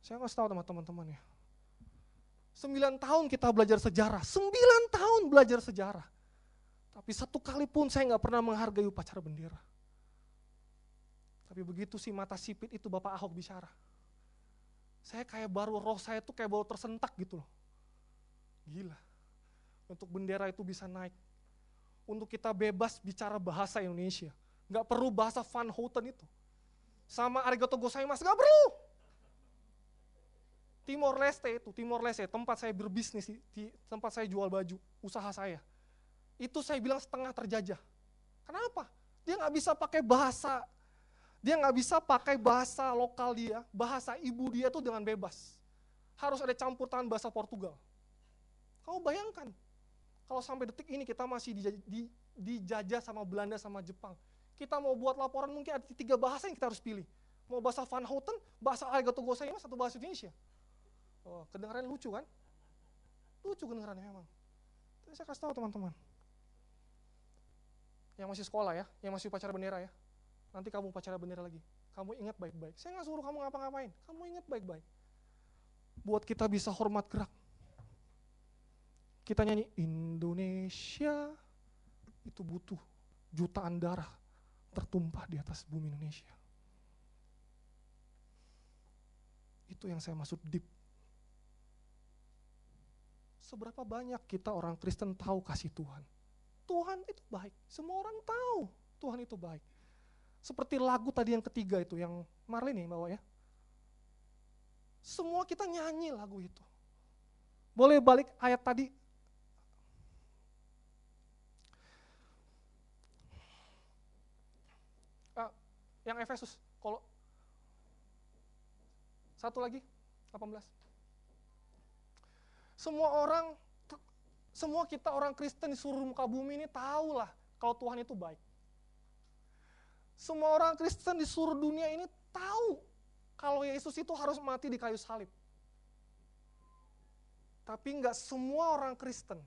Saya nggak tahu teman-teman ya. Sembilan tahun kita belajar sejarah, sembilan tahun belajar sejarah tapi satu kali pun saya nggak pernah menghargai upacara bendera. Tapi begitu si mata sipit itu Bapak Ahok bicara. Saya kayak baru roh saya tuh kayak baru tersentak gitu loh. Gila. Untuk bendera itu bisa naik. Untuk kita bebas bicara bahasa Indonesia. Nggak perlu bahasa Van Houten itu. Sama arigato gozaimasu, nggak perlu. Timor Leste itu, Timor Leste, tempat saya berbisnis, di tempat saya jual baju, usaha saya itu saya bilang setengah terjajah. Kenapa? Dia nggak bisa pakai bahasa, dia nggak bisa pakai bahasa lokal dia, bahasa ibu dia tuh dengan bebas. Harus ada campur tangan bahasa Portugal. Kamu bayangkan, kalau sampai detik ini kita masih dijajah, di, dijajah sama Belanda sama Jepang. Kita mau buat laporan mungkin ada tiga bahasa yang kita harus pilih. Mau bahasa Van Houten, bahasa Arigato Gozaimasu, satu bahasa Indonesia. Oh, kedengaran lucu kan? Lucu kedengarannya memang. Tapi saya kasih tahu teman-teman, yang masih sekolah ya, yang masih upacara bendera ya. Nanti kamu upacara bendera lagi. Kamu ingat baik-baik. Saya nggak suruh kamu ngapa-ngapain. Kamu ingat baik-baik. buat kita bisa hormat gerak. Kita nyanyi Indonesia itu butuh jutaan darah tertumpah di atas bumi Indonesia. Itu yang saya maksud deep. Seberapa banyak kita orang Kristen tahu kasih Tuhan? Tuhan itu baik. Semua orang tahu Tuhan itu baik. Seperti lagu tadi yang ketiga itu, yang Marlin nih bawa ya. Semua kita nyanyi lagu itu. Boleh balik ayat tadi. Uh, yang Efesus, kalau satu lagi, 18. Semua orang, semua kita orang Kristen di seluruh muka bumi ini tahulah kalau Tuhan itu baik. Semua orang Kristen di seluruh dunia ini tahu kalau Yesus itu harus mati di kayu salib. Tapi nggak semua orang Kristen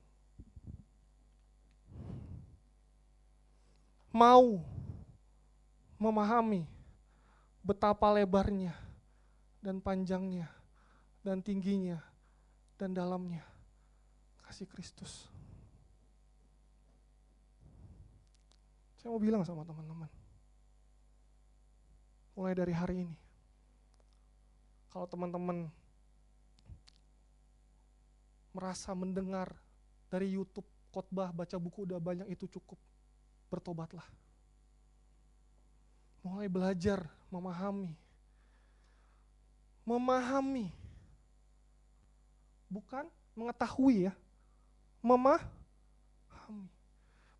mau memahami betapa lebarnya dan panjangnya dan tingginya dan dalamnya kasih Kristus. Saya mau bilang sama teman-teman, mulai dari hari ini. Kalau teman-teman merasa mendengar dari YouTube khotbah baca buku udah banyak itu cukup. Bertobatlah. Mulai belajar memahami. Memahami. Bukan mengetahui ya. Memahami.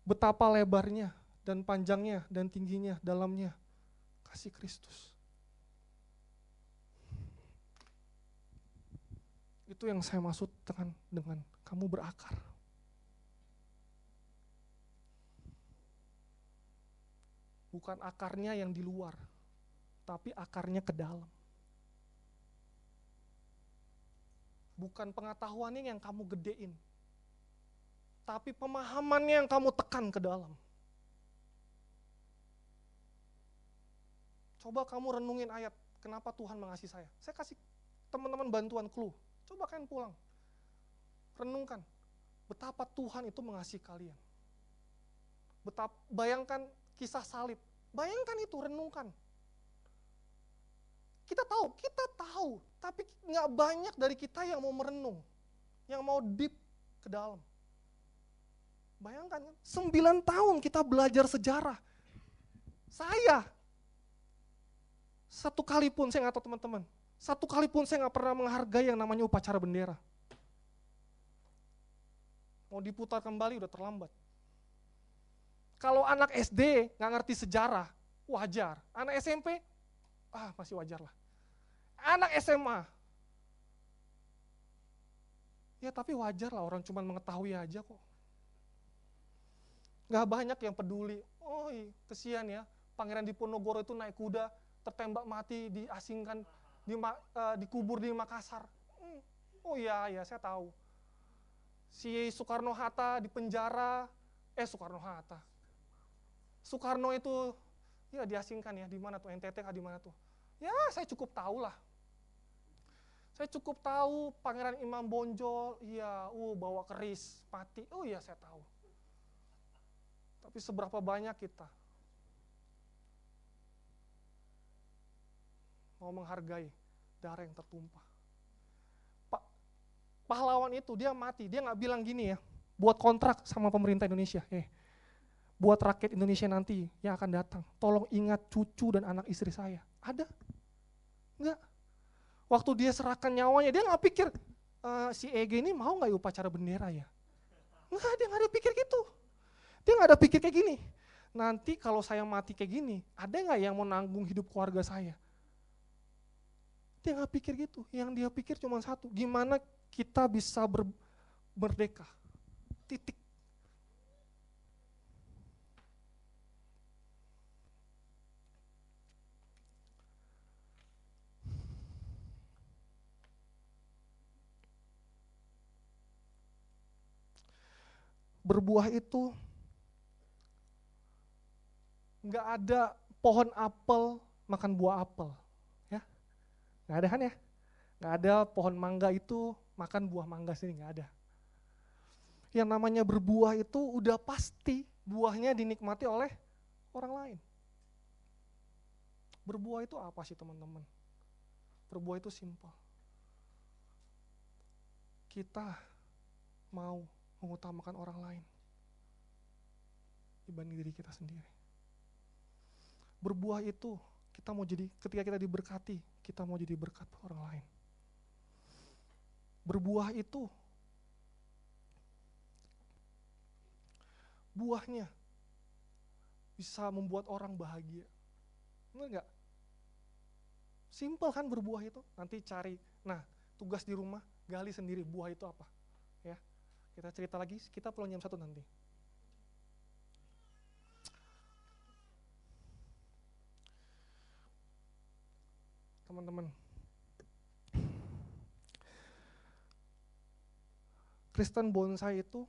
Betapa lebarnya dan panjangnya dan tingginya dalamnya kasih Kristus. Itu yang saya maksud dengan dengan kamu berakar. Bukan akarnya yang di luar, tapi akarnya ke dalam. Bukan pengetahuannya yang kamu gedein, tapi pemahamannya yang kamu tekan ke dalam. Coba kamu renungin ayat, kenapa Tuhan mengasihi saya. Saya kasih teman-teman bantuan clue. Coba kalian pulang. Renungkan, betapa Tuhan itu mengasihi kalian. Betapa, bayangkan kisah salib. Bayangkan itu, renungkan. Kita tahu, kita tahu, tapi nggak banyak dari kita yang mau merenung, yang mau deep ke dalam. Bayangkan, sembilan tahun kita belajar sejarah. Saya satu kali pun, saya nggak tahu teman-teman, satu kali pun saya nggak pernah menghargai yang namanya upacara bendera. Mau diputar kembali udah terlambat. Kalau anak SD nggak ngerti sejarah, wajar. Anak SMP, ah masih wajar lah. Anak SMA, ya tapi wajar lah orang cuma mengetahui aja kok. Nggak banyak yang peduli. Oh kesian ya, Pangeran Diponegoro itu naik kuda, tertembak mati, diasingkan, di, uh, dikubur di Makassar. Hmm. Oh iya, ya saya tahu. Si Soekarno Hatta di penjara, eh Soekarno Hatta. Soekarno itu ya diasingkan ya di mana tuh NTT di mana tuh? Ya saya cukup tahu lah. Saya cukup tahu Pangeran Imam Bonjol, iya, uh bawa keris, mati. Oh iya saya tahu. Tapi seberapa banyak kita mau menghargai darah yang tertumpah. Pak, pahlawan itu dia mati, dia nggak bilang gini ya, buat kontrak sama pemerintah Indonesia, eh, buat rakyat Indonesia nanti yang akan datang, tolong ingat cucu dan anak istri saya. Ada? Enggak. Waktu dia serahkan nyawanya, dia nggak pikir e, si EG ini mau nggak ya upacara bendera ya? Enggak, dia nggak ada pikir gitu. Dia nggak ada pikir kayak gini. Nanti kalau saya mati kayak gini, ada nggak yang mau nanggung hidup keluarga saya? Dia nggak pikir gitu. Yang dia pikir cuma satu, gimana kita bisa ber. Titik. Berbuah itu nggak ada pohon apel makan buah apel. Nggak ada kan ya? Gak ada pohon mangga itu makan buah mangga sini, gak ada. Yang namanya berbuah itu udah pasti buahnya dinikmati oleh orang lain. Berbuah itu apa sih teman-teman? Berbuah itu simpel. Kita mau mengutamakan orang lain dibanding diri kita sendiri. Berbuah itu kita mau jadi ketika kita diberkati, kita mau jadi berkat orang lain. Berbuah itu buahnya bisa membuat orang bahagia. Benar nggak? Simpel kan berbuah itu. Nanti cari. Nah, tugas di rumah gali sendiri buah itu apa. Ya, kita cerita lagi. Kita pulang jam satu nanti. Teman-teman, Kristen bonsai itu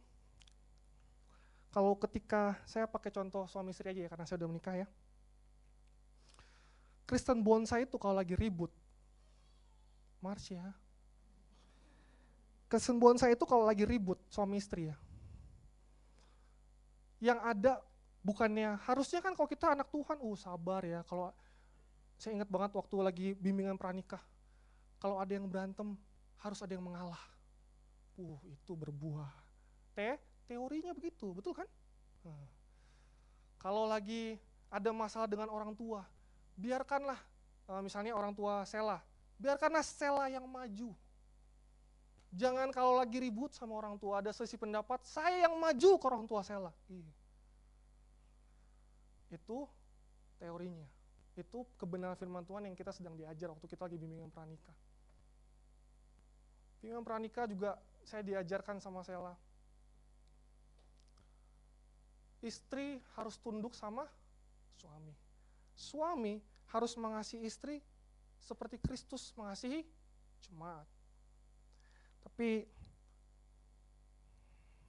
kalau ketika saya pakai contoh suami istri aja ya karena saya udah menikah ya. Kristen bonsai itu kalau lagi ribut, Mars ya. Kristen bonsai itu kalau lagi ribut suami istri ya. Yang ada bukannya harusnya kan kalau kita anak Tuhan, uh sabar ya. Kalau saya ingat banget waktu lagi bimbingan pranikah, kalau ada yang berantem harus ada yang mengalah uh itu berbuah. Te, teorinya begitu, betul kan? Nah, kalau lagi ada masalah dengan orang tua, biarkanlah uh, misalnya orang tua Sela, biarkanlah Sela yang maju. Jangan kalau lagi ribut sama orang tua, ada sesi pendapat, saya yang maju ke orang tua Sela. Iya. Itu teorinya. Itu kebenaran firman Tuhan yang kita sedang diajar waktu kita lagi bimbingan pranikah. Bimbingan pranikah juga saya diajarkan sama Sela. Istri harus tunduk sama suami. Suami harus mengasihi istri seperti Kristus mengasihi jemaat. Tapi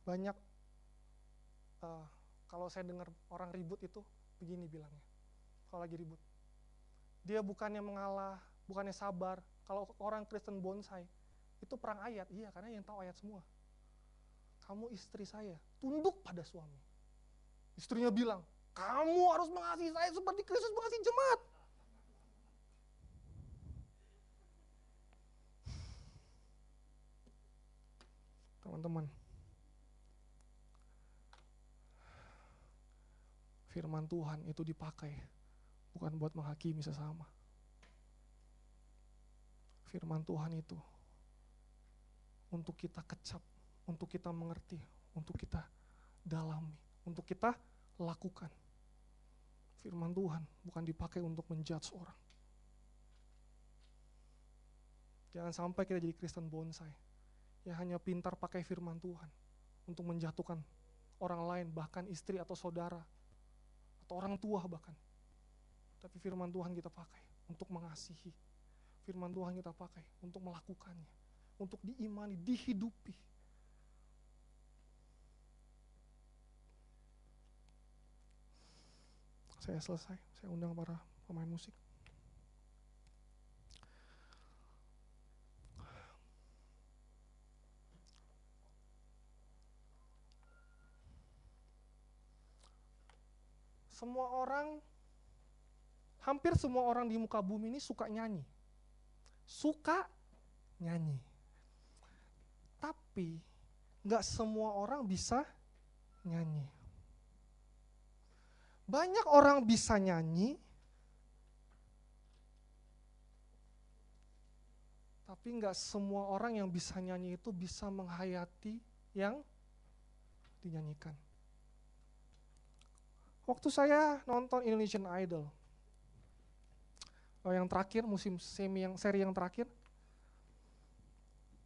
banyak uh, kalau saya dengar orang ribut itu begini bilangnya. Kalau lagi ribut. Dia bukannya mengalah, bukannya sabar. Kalau orang Kristen bonsai, itu perang ayat, iya karena yang tahu ayat semua. Kamu istri saya, tunduk pada suami. Istrinya bilang, kamu harus mengasihi saya seperti Kristus mengasihi jemaat. Teman-teman, firman Tuhan itu dipakai bukan buat menghakimi sesama. Firman Tuhan itu untuk kita kecap, untuk kita mengerti, untuk kita dalami, untuk kita lakukan. Firman Tuhan bukan dipakai untuk menjudge orang. Jangan sampai kita jadi Kristen bonsai. Ya hanya pintar pakai firman Tuhan untuk menjatuhkan orang lain, bahkan istri atau saudara, atau orang tua bahkan. Tapi firman Tuhan kita pakai untuk mengasihi. Firman Tuhan kita pakai untuk melakukannya untuk diimani, dihidupi. Saya selesai, saya undang para pemain musik. Semua orang, hampir semua orang di muka bumi ini suka nyanyi. Suka nyanyi. Tapi nggak semua orang bisa nyanyi. Banyak orang bisa nyanyi, tapi nggak semua orang yang bisa nyanyi itu bisa menghayati yang dinyanyikan. Waktu saya nonton Indonesian Idol, oh yang terakhir musim semi yang seri yang terakhir,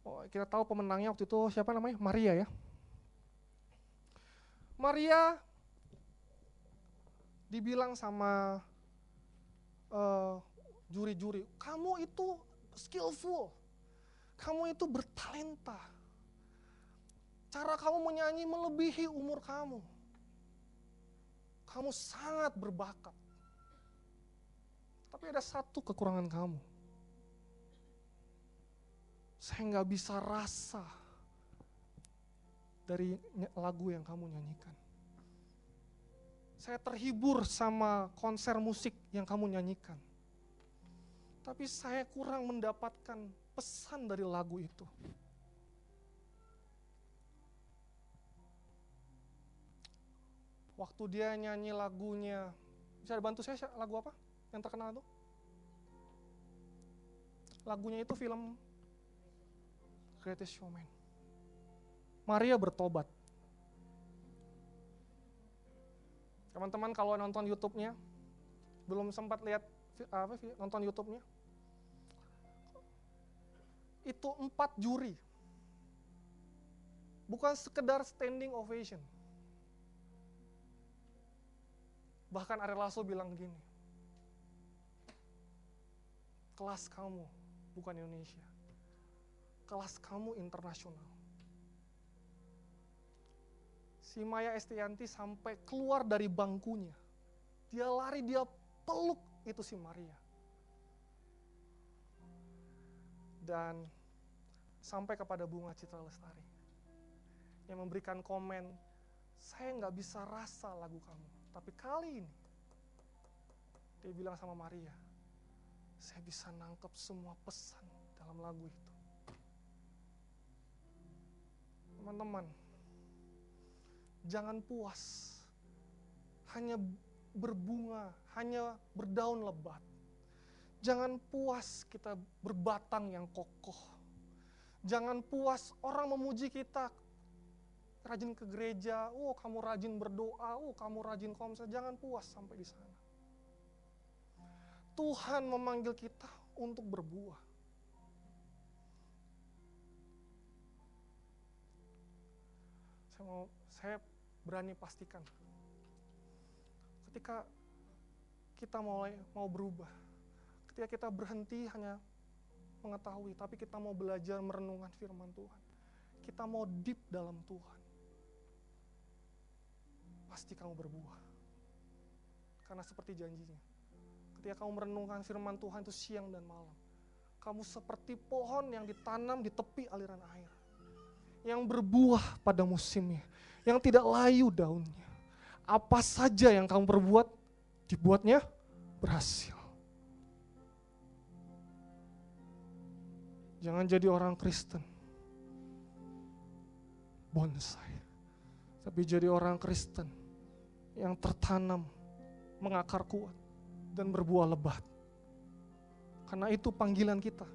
Oh, kita tahu pemenangnya waktu itu siapa namanya? Maria ya. Maria dibilang sama uh, juri-juri, kamu itu skillful, kamu itu bertalenta. Cara kamu menyanyi melebihi umur kamu. Kamu sangat berbakat. Tapi ada satu kekurangan kamu Saya nggak bisa rasa dari lagu yang kamu nyanyikan. Saya terhibur sama konser musik yang kamu nyanyikan. Tapi saya kurang mendapatkan pesan dari lagu itu. Waktu dia nyanyi lagunya, bisa bantu saya lagu apa yang terkenal itu? Lagunya itu film Greatest Showman. Maria bertobat. Teman-teman kalau nonton YouTube-nya, belum sempat lihat apa nonton YouTube-nya, itu empat juri, bukan sekedar standing ovation. Bahkan Ariel Lasso bilang gini, kelas kamu bukan Indonesia, kelas kamu internasional. Si Maya Estianti sampai keluar dari bangkunya. Dia lari, dia peluk itu si Maria. Dan sampai kepada Bunga Citra Lestari. Yang memberikan komen, saya nggak bisa rasa lagu kamu. Tapi kali ini, dia bilang sama Maria, saya bisa nangkep semua pesan dalam lagu itu. Teman-teman, jangan puas hanya berbunga, hanya berdaun lebat. Jangan puas kita berbatang yang kokoh. Jangan puas orang memuji kita rajin ke gereja, oh kamu rajin berdoa, oh kamu rajin komsel, jangan puas sampai di sana. Tuhan memanggil kita untuk berbuah. Saya mau saya berani pastikan ketika kita mulai mau berubah, ketika kita berhenti hanya mengetahui, tapi kita mau belajar merenungkan firman Tuhan. Kita mau deep dalam Tuhan. Pasti kamu berbuah. Karena seperti janjinya. Ketika kamu merenungkan firman Tuhan itu siang dan malam. Kamu seperti pohon yang ditanam di tepi aliran air. Yang berbuah pada musimnya yang tidak layu daunnya. Apa saja yang kamu perbuat, dibuatnya berhasil. Jangan jadi orang Kristen. Bonsai. Tapi jadi orang Kristen yang tertanam, mengakar kuat, dan berbuah lebat. Karena itu panggilan kita.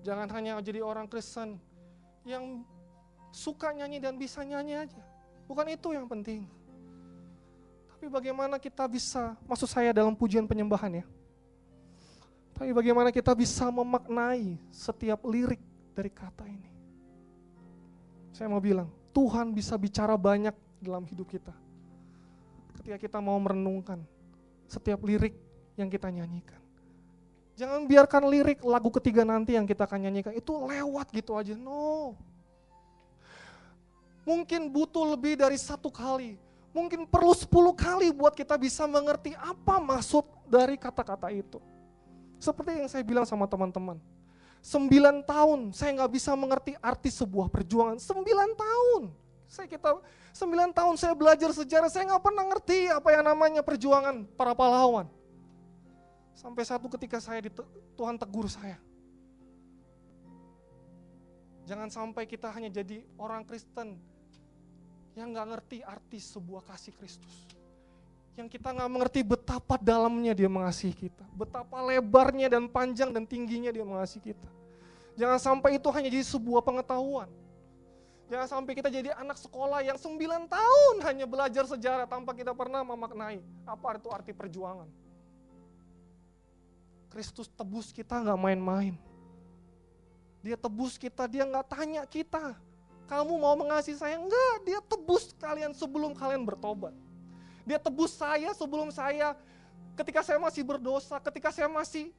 Jangan hanya jadi orang Kristen yang suka nyanyi dan bisa nyanyi aja. Bukan itu yang penting. Tapi bagaimana kita bisa, maksud saya dalam pujian penyembahan ya. Tapi bagaimana kita bisa memaknai setiap lirik dari kata ini. Saya mau bilang, Tuhan bisa bicara banyak dalam hidup kita. Ketika kita mau merenungkan setiap lirik yang kita nyanyikan. Jangan biarkan lirik lagu ketiga nanti yang kita akan nyanyikan itu lewat gitu aja. No, Mungkin butuh lebih dari satu kali. Mungkin perlu sepuluh kali buat kita bisa mengerti apa maksud dari kata-kata itu. Seperti yang saya bilang sama teman-teman. Sembilan tahun saya nggak bisa mengerti arti sebuah perjuangan. Sembilan tahun. Saya kita sembilan tahun saya belajar sejarah, saya nggak pernah ngerti apa yang namanya perjuangan para pahlawan. Sampai satu ketika saya di, Tuhan tegur saya. Jangan sampai kita hanya jadi orang Kristen yang nggak ngerti arti sebuah kasih Kristus. Yang kita nggak mengerti betapa dalamnya dia mengasihi kita. Betapa lebarnya dan panjang dan tingginya dia mengasihi kita. Jangan sampai itu hanya jadi sebuah pengetahuan. Jangan sampai kita jadi anak sekolah yang sembilan tahun hanya belajar sejarah tanpa kita pernah memaknai apa itu arti perjuangan. Kristus tebus kita nggak main-main. Dia tebus kita, dia nggak tanya kita kamu mau mengasihi saya? Enggak, dia tebus kalian sebelum kalian bertobat. Dia tebus saya sebelum saya, ketika saya masih berdosa, ketika saya masih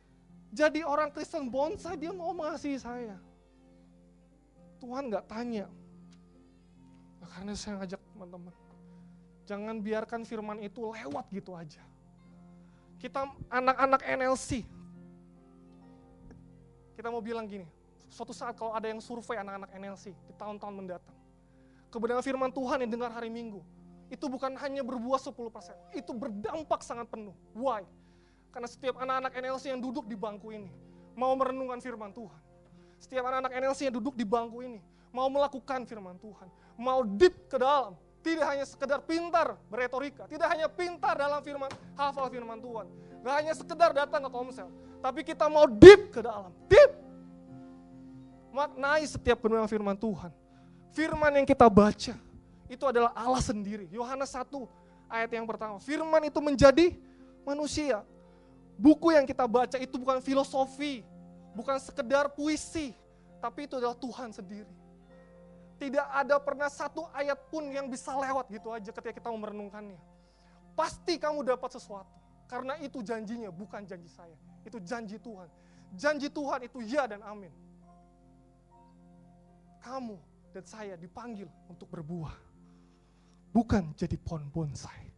jadi orang Kristen bonsai, dia mau mengasihi saya. Tuhan nggak tanya. Nah, karena saya ngajak teman-teman, jangan biarkan firman itu lewat gitu aja. Kita anak-anak NLC, Kita mau bilang gini, suatu saat kalau ada yang survei anak-anak NLC di tahun-tahun mendatang, kebenaran firman Tuhan yang dengar hari Minggu, itu bukan hanya berbuah 10%, itu berdampak sangat penuh. Why? Karena setiap anak-anak NLC yang duduk di bangku ini, mau merenungkan firman Tuhan. Setiap anak-anak NLC yang duduk di bangku ini, mau melakukan firman Tuhan. Mau deep ke dalam, tidak hanya sekedar pintar beretorika, tidak hanya pintar dalam firman, hafal firman Tuhan. Gak hanya sekedar datang ke komsel, tapi kita mau deep ke dalam, deep. Maknai setiap kebenaran firman Tuhan. Firman yang kita baca, itu adalah Allah sendiri. Yohanes 1 ayat yang pertama. Firman itu menjadi manusia. Buku yang kita baca itu bukan filosofi, bukan sekedar puisi, tapi itu adalah Tuhan sendiri. Tidak ada pernah satu ayat pun yang bisa lewat gitu aja ketika kita merenungkannya. Pasti kamu dapat sesuatu. Karena itu janjinya, bukan janji saya. Itu janji Tuhan. Janji Tuhan itu ya dan amin. Kamu dan saya dipanggil untuk berbuah. Bukan jadi pohon bonsai.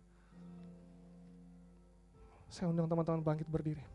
Saya undang teman-teman bangkit berdiri.